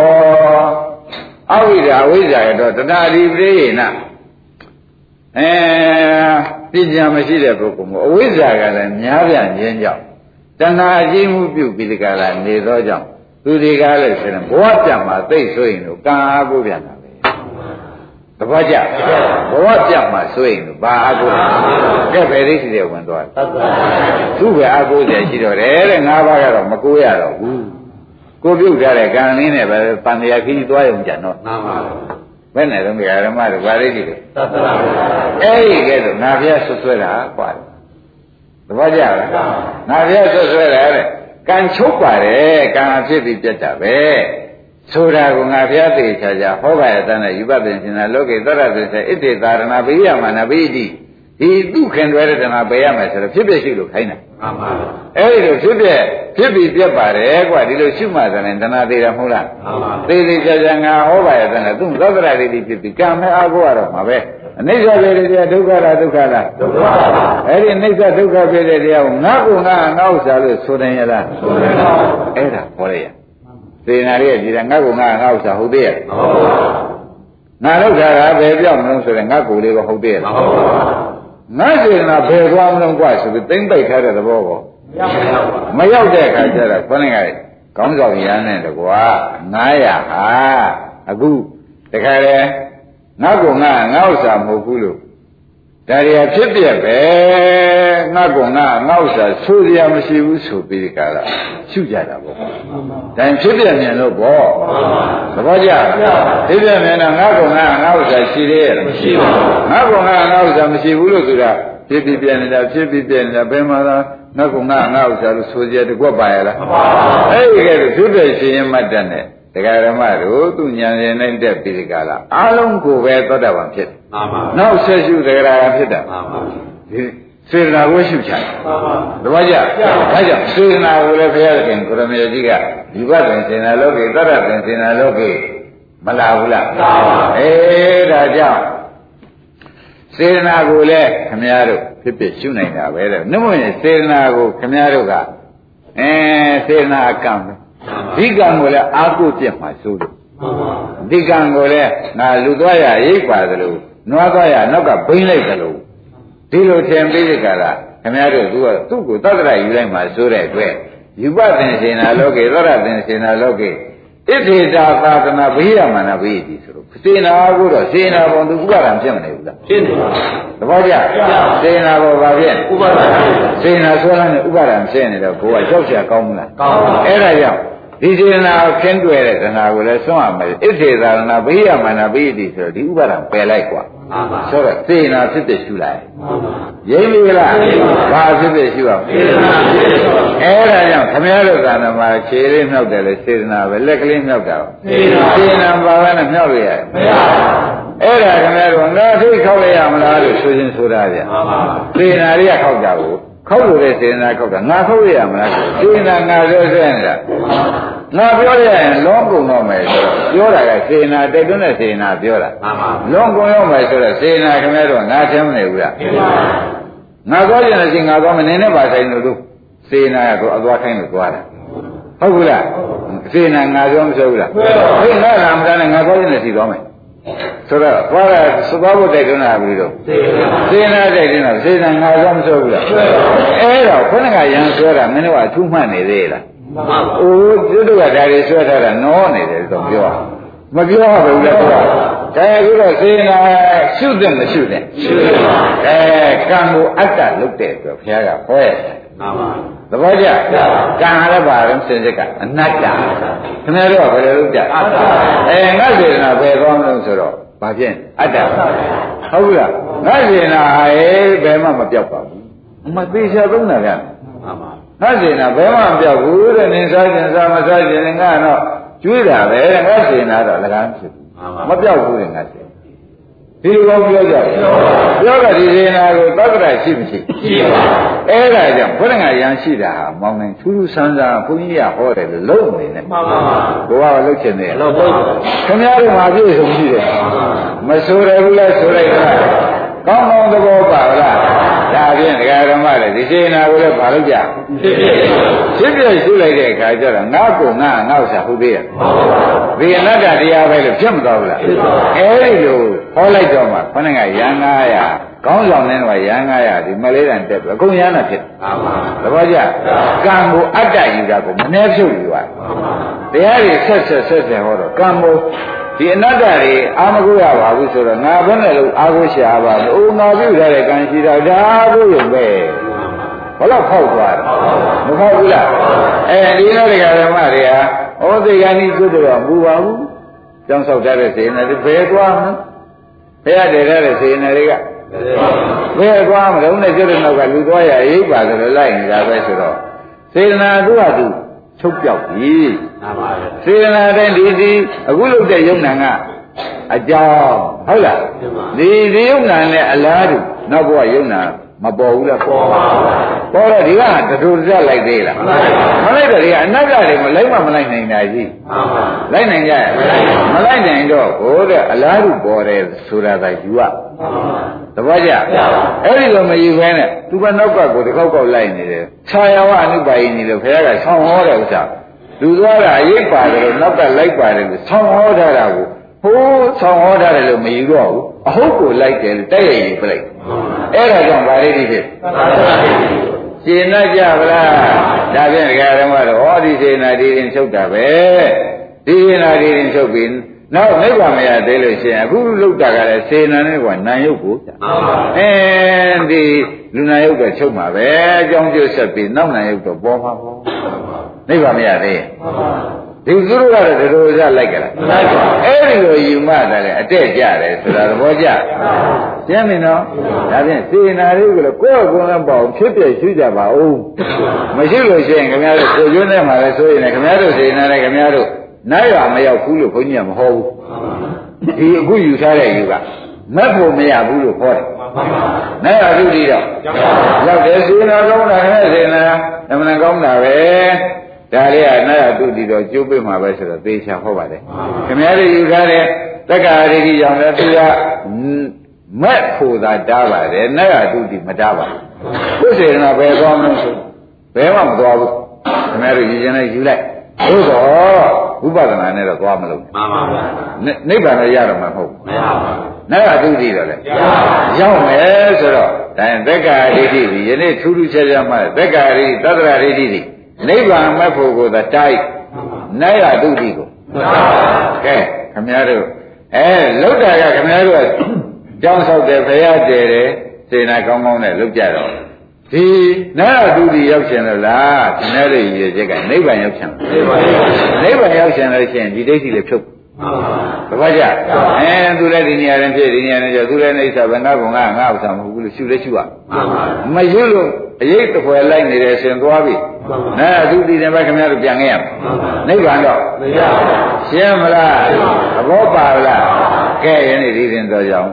အဝိဇ္ဇာအဝိဇ္ဇာရတော့တဏှာဒီပရိယေန အဲပညာမရှိတဲ့ပုဂ္ဂိုလ်မို့အဝိဇ္ဇာကလည်းများပြခြင်းကြောင့်တဏှာကြီးမှုပြုပြီးဒီကလာနေသောကြောင့်သူတွေကလည်းဆိုရင်ဘဝပြတ်မှာသိဆိုရင်တော့ကံအားကိုပြန်တာပဲတပတ်ကြဘဝပြတ်မှာဆိုရင်တော့ဘာအားကိုကဲဘယ်သိစီတဲ့ဝင်သွားသတ္တရာသူ့ပဲအားကိုးကြရှိတော့တယ်တဲ့ငါးပါးကတော့မကိုးရတော့ဘူးကိုပြုတ်ထားတဲ့ကံလေးနဲ့ပဲတန်တရားခီးသွားရုံကြတော့မှန်ပါ ဘယ်နဲ့တော့ဓမ္မတို့ဗာရိတိတို့သတ္တဝါအဲ့ဒီကဲတော့ငါဖျက်ဆွဆွဲတာကွာသဘောကျလားငါဖျက်ဆွဆွဲတာတဲ့ကံချုပ်ပါတယ်ကံအဖြစ်ပြီးပြတ်တာပဲဆိုတာကငါဖျက်သေးချာချာဟောပါရတဲ့ယူပပင်ရှင်သာလောကေသောရသေဣတိသာရဏဘိယမနာဘိတိ ဒီသူခင်တွဲတဲ့ဓမ္မပယ်ရမယ်ဆိုတော့ဖြစ်ဖြစ်ရှိလို့ခိုင်းတာမှန်ပါအဲ့ဒီလိုဖြစ်ဖြစ်ဖြစ်ပြီးပြတ်ပါတယ်ကွာဒီလိုရှုမှတ်တယ်တဏှာသေးတာမဟုတ်လားမှန်ပါသေးသေးချာချာငါဟောပါရတဲ့နဲ့သူသက္ကရာဒိဋ္ဌိဖြစ်ပြီးကံမဲ့အားကိုရတော့မှာပဲအနိစ္စပဲတရားဒုက္ခလားဒုက္ခလားဒုက္ခပါအဲ့ဒီအနိစ္စဒုက္ခဖြစ်တဲ့တရားကိုငါ့ကိုငါငါ့ဥစ္စာလို့ဆိုတယ်ရလားဆိုတယ်ပါအဲ့ဒါဟောရရသေနာရဲ့ဒီကငါ့ကိုငါငါ့ဥစ္စာဟုတ်သေးရဲ့မှန်ပါငါလောက်တာကဘယ်ပြောင်းမလို့ဆိုရင်ငါ့ကိုယ်လေးကဟုတ်သေးရဲ့မှန်ပါ ငါစေနာဘယ်သွားမလို့กว่าဆိုပြီးသိမ့်ပိတ်ထားတဲ့သဘောကို မရောက်တဲ့အခါကျတော့ခொနည်းကကောင်းဆောင်ရမ်းနဲ့တကွာ900ဟာအခုတခါလေငါ့ကိုငါငါ့ဥစ္စာမဟုတ်ဘူးလို့ ဒါရီဖြစ်ပြက်ပဲငါ့ကိုငါငါ့ဥစ္စာဆိုရမရှိဘူးဆိုပြီးဒီကလာရှုကြတာပေါ့ဒါဖြစ်ပြက်မြင်လို့ပေါ့သဘောကျဖြစ်ပြက်မြင်တော့ငါ့ကိုငါငါ့ဥစ္စာရှိသေးရဲ့မရှိပါဘူးငါ့ကိုငါငါ့ဥစ္စာမရှိဘူးလို့ဆိုတာဖြစ်ပြီးပြက်နေတာဖြစ်ပြီးပြက်နေတာဘယ်မှာသာငါ့ကိုငါငါ့ဥစ္စာလို့ဆိုကြတကွက်ပါရလားအဲ့ဒီကဲဖြစ်ပြက်ရှင်ရင်မှတ်တဲ့နဲ့ တရားဓမ္မတို့သူဉာဏ်ရင်နဲ့တက်ပြီးဒီကလာအားလုံးကိုပဲသောတာပန်ဖြစ်တယ်မှန်ပါနောက်ဆက်ရှုတရားကဖြစ်တာမှန်ပါဒီစေတနာကိုရှုချတယ်မှန်ပါတပည့်ကြဒါကြောင့်စေတနာကိုလည်းဘုရားခင်ကိုရမေကြီးကဒီဘတ်ပင်စေတနာလောကေသတ္တပင်စေတနာလောကေမလာဘူးလားလာပါအေးဒါကြောင့်စေတနာကိုလည်းခမည်းတော်ဖြစ်ဖြစ်ရှုနိုင်တာပဲတဲ့နှမရင်စေတနာကိုခမည်းတော်ကအဲစေတနာအကံပဲ ဒီကံကိုလည်းအာကုပြက်မှာဆိုလို့ဒီကံကိုလည်းငါလူသွားရရိပ်ပါသလိုနွားသွားရနောက်ကဘိမ့်လိုက်သလိုဒီလိုထင်ပြီးကြတာလားခင်ဗျားတို့ကသူ့ကိုသတ္တရယူလိုက်မှာဆိုတဲ့အတွက်ယူပသင်္စေနာလောကေသရသင်္စေနာလောကေဣတိတာသာသနာဘေးရမနာဘေးဒီဆိုလို့စေနာကိုတော့စေနာပုံသူဥပါဒံဖြစ်မနေဘူးလားဖြစ်နေပါဘူးသဘောကျစေနာဘောဘာဖြစ်ဥပါဒံစေနာဆွဲလိုက်ရင်ဥပါဒံဖြစ်နေတော့ကိုကရောက်ရကောင်းမလားကောင်းပါဘူးအဲ့ဒါကြောင့် ဒီစေနာကိုခင်းတွေ့တဲ့သနာကိုလည်းစွန့်ရမယ်ဣသေသာရဏဘိယမနာဘိတိဆိုတော့ဒီဥပါဒံပယ်လိုက်กว่า မှန်ပါ ဆိုတော့စေနာဖြစ်ဖြစ်ရှုလိုက် မှန်ပါ ရိပ်ပြီလားဘာဖြစ်ဖြစ်ရှုအောင် စေတနာဖြစ်တော့ အဲ့ဒါကြောင့်ခမည်းတော်ကဏ္ဍမှာခြေလေးမြောက်တယ်လေစေတနာပဲလက်ကလေးမြောက်တာပါ စေတနာ စေနာဘာပဲနဲ့မြောက်ရရတယ် မရပါ အဲ့ဒါခမည်းတော်ငါထိခောက်လိုက်ရမလားလို့ဆိုရင်ဆိုတာဗျ မှန်ပါ စေနာတွေကခောက်ကြကို ခောက်လို့တဲ့စေနာခောက်တာငါခောက်ရရမလားစေနာငါပြောဆွဲနေတာငါပြောရရင်လုံးကုန်တော့မယ်ဆိုတော့ပြောတာကစေနာတိုက်တွန်းတဲ့စေနာပြောတာမှန်ပါလုံးကုန်ရောက်မယ်ဆိုတော့စေနာခင်ဗျားတို့ငါချင်းမနေဘူးလားဖြစ်ပါငါသွားကြတယ်စီငါသွားမနေနဲ့ပါဆိုင်လို့တို့စေနာကတော့အသွားခိုင်းလို့သွားတယ်ဟုတ်ဘူးလားစေနာငါပြောမဆိုဘူးလားဟေးငါရာမတန်းနဲ့ငါသွားကြတယ်စီသွားမယ် ဆိုတော့သွားတာသဘောဘုတ်တိုက်တွန်းတာပြီတော့စေတနာစေနာတိုက်တွန်းတာစေနာငါသွားမဆိုဘူးလားအဲ့တော့ခொနကရန်ဆွဲတာမင်းတို့ကအထူးမှတ်နေသေးလားမှန်ပါအိုးသူတို့ကဒါတွေဆွဲထားတာနောနေတယ်ဆိုပြောမပြောရဘူးလေကွာဒါအခုတော့စေနာရှုတဲ့မရှုတဲ့ရှိပါအဲကံကိုအတ္တလုပ်တဲ့အတွက်ဘုရားကဟောရတယ် မှန်ပါသဘောကျကံလည်းပါတော့စင်စစ်ကအနတ္တခင်ဗျားတို့ကဘယ်လိုလုပ်ကြအတ္တအဲငါစေနာဘယ်ကောင်းလို့ဆိုတော့ဘာဖြစ်အတ္တဟုတ်ဘူးလားငါစေနာဟာဘယ်မှမပြောက်ပါဘူးအမသေးချာသုံးတာဗျာမှန်ပါငါစေနာဘယ်မှမပြောက်ဘူးတဲ့နင်းစားခြင်းစားမစားခြင်းငါတော့ကျွေးတာပဲတဲ့ငါစေနာတော့လည်းကားဖြစ်ဘူးမှန်ပါမပြောက်ဘူးတဲ့ငါစေ ဒီလိုပြောကြတယ်ပြောတာဒီစေနာကိုသက္ကရာရှိမရှိရှိပါအဲ့ဒါကြောင့်ဘုရားရန်ရှိတာဟာမောင်းနေထူးထူးဆန်းဆန်းဘုန်းကြီးကဟောတယ်လို့လုံးနေတယ်မှန်ပါဘုရားကလှုပ်ချင်တယ်တော့ဘုရားခင်ဗျားတို့မှာပြည့်စုံရှိတယ်မဆိုရဘူးလားဆိုလိုက်တာကောင်းကောင်းသဘောပါလားဒါဖြင့်ဒကာဓမ္မတွေဒီစေနာကိုလည်းဘာလို့ကြဖြစ်ဖြစ်ဖြစ်ဖြစ်ရှုလိုက်တဲ့အခါကျတော့ငါ့ကိုငါငါ့ဥစ္စာဟုတ်သေးရဲ့မှန်ပါဒီအနတ္တတရားပဲလို့ဖြစ်မသွားဘူးလားအဲဒီလို ဟောလိုက်တော့မှခொနကရန်900ကောင်းဆောင်တဲ့ကရန်900ဒီမလေးတန်တက်ပြီအကုန်ရန်တာဖြစ်မှန်ပါသဘောကျကံကိုအတ္တယူတာကိုမနှဲဖြုတ်ယူရတရားတွေဆက်ဆက်ဆက်ဆက်ဟောတော့ကံကိုဒီအနတ္တတွေအာမကိုရပါဘူးဆိုတော့ငါဘယ်နဲ့လို့အာကိုရှာပါမလို့ငါပြုထားတဲ့ကံရှိတော့ဒါကိုရုံပဲဘလို့ဖောက်သွားတယ်မဖောက်ဘူးလားအဲဒီတော့ဒကာဓမ္မတွေဟာဩသိကဏီကုသိုလ်တော့မူပါဘူးကျောင်းဆောက်ထားတဲ့စေနာတွေဘယ်သွားမလဲဘယ် ရတည်ထားတဲ့စေနာတွေကဘယ်သွားမလို့နဲ့ကျွတ်တဲ့နောက်ကလူသွားရရိပ်ပါဆိုတော့လိုက်နေတာပဲဆိုတော့စေနာသူ့ဟာသူချုပ်ပြောက်ပြီမှန်ပါစေနာတိုင်းဒီဒီအခုလုပ်တဲ့ယုံနာကအကြောင်းဟုတ်လားဒီဒီယုံနာနဲ့အလားတူနောက်ဘဝယုံနာ မပေါ်ဘူးလားပေါ်ပါဘူးပေါ်တော့ဒီကတတူတတ်လိုက်သေးလားမလိုက်တော့ဒီကအနတ္တတွေမလိုက်မှမလိုက်နိုင်တာကြီးမှန်ပါလိုက်နိုင်ကြရဲ့မလိုက်နိုင်တော့ဘိုးတဲ့အလားတူပေါ်တယ်ဆိုတာကယူရသဘောကျအဲ့ဒီလိုမယူဘဲနဲ့သူကနောက်ကကိုတစ်ခေါက်ခေါက်လိုက်နေတယ်ခြာယဝအနုပါယိနေလို့ဘုရားကဆောင်းဟောတဲ့ဥစ္စာလူသွားတာအရေးပါတယ်လို့နောက်ကလိုက်ပါတယ်လို့ဆောင်းဟောထားတာကိုဟိုးဆောင်းဟောထားတယ်လို့မယူတော့ဘူး အဟုတ်ကိုလိုက်တယ်လို့တိုက်ရိုက်ယူပလိုက်အဲ့ဒါကြောင့်ဗာရိတိဖြစ်သတ္တရာတိသရှင်းတတ်ကြဗလားဒါဖြင့်ဒကာဓမ္မတော့ဟောဒီစေနာဒီရင်ချုပ်တာပဲဒီစေနာဒီရင်ချုပ်ပြီးနောက်နိဗ္ဗာန်မရသေးလို့ရှိရင်အခုလုတ်တာကလည်းစေနာနဲ့ကနာယုတ်ကိုအဲဒီလူနာယုတ်တော့ချုပ်မှာပဲအကြောင်းကျဆက်ပြီးနောက်နာယုတ်တော့ပေါ်မှာပေါ့နိဗ္ဗာန်မရသေး ဒီသူတို့ကတော့ဒီလိုကြလိုက်ကြလားအဲ့ဒီလိုယူမှတယ်လေအတက်ကြတယ်ဆိုတာသဘောကျရှင်းပြီနော်ဒါဖြင့်စေနာလေးကိုလည်းကိုယ့်အကုန်းနဲ့ပေါ့ဖြစ်ပြရှုကြပါဦးမရှိလို့ရှိရင်ခင်ဗျားတို့ကိုကျွန်းထဲမှာလည်းဆိုရင်လည်းခင်ဗျားတို့စေနာနဲ့ခင်ဗျားတို့နိုင်ရမရောက်ဘူးလို့ဘုန်းကြီးကမဟောဘူးဒီအခုယူထားတဲ့ယူကမက်ဖို့မရဘူးလို့ဟောတယ်နိုင်ရသုတိတော့ရောက်တယ်စေနာကောင်းတာနဲ့စေနာအမှန်ကောင်းတာပဲ ဒါလေးကနာရတုတိတော့ကျိုးပိမှာပဲဆိုတော့သေချာဟောပါတယ်ခင်ဗျားတို့ယူထားတဲ့တက္ကရာရိတိကြောင့်လည်းသူကမက်ဖို့သာတားပါတယ်နာရတုတိမတားပါဘူးကိုယ်စေနာပဲကောင်းလို့ဆိုဘယ်မှမသွားဘူးခင်ဗျားတို့ယူခြင်းနဲ့ယူလိုက်သို့တော့ဝိပဿနာနဲ့တော့သွားမလို့မှန်ပါဗျာနိဗ္ဗာန်လည်းရတော့မှာမဟုတ်ဘူးမရပါဘူးနာရတုတိတော့လေရောက်မယ်ဆိုတော့ဒါရင်သက္ကာရိတိဒီယနေ့ထူးထူးခြားခြားမှသက္ကာရိသတ္တရာရိတိဒီ နိဗ္ဗာန်မဲ့ဖို့ကိုသာတိုက်နာရတုတိကိုကဲခမည်းတော်အဲလောက်တာကခမည်းတော်ကကြောင်းဆောက်တယ်ဖရာတည်တယ်စေနာကောင်းကောင်းနဲ့လောက်ကြတော့ဒီနာရတုတိရောက်ရှင်လို့လားခမည်းတော်ရည်ရချက်ကနိဗ္ဗာန်ရောက်ရှင်နိဗ္ဗာန်ရောက်ရှင်လို့ရှိရင်ဒီဒိဋ္ဌိလည်းဖြုတ် တပတ်ကြအဲသူလည်းဒီနေရာရင်ဖြစ်ဒီနေရာနဲ့ကျသူလည်းနေစာဘငါဘုံကငါဥစ္စာမဟုတ်ဘူးလို့ရှုလဲရှုရမရှုလို့အရေးတစ်ခွဲလိုက်နေတယ်ရှင်သွားပြီနာသူတည်တယ်ပဲခင်ဗျားတို့ပြန်ခဲ့ရမယ်နိဗ္ဗာန်တော့မရရှင်းမလားသဘောပါလားကဲယနေ့ဒီရင်တော့ကြောင်း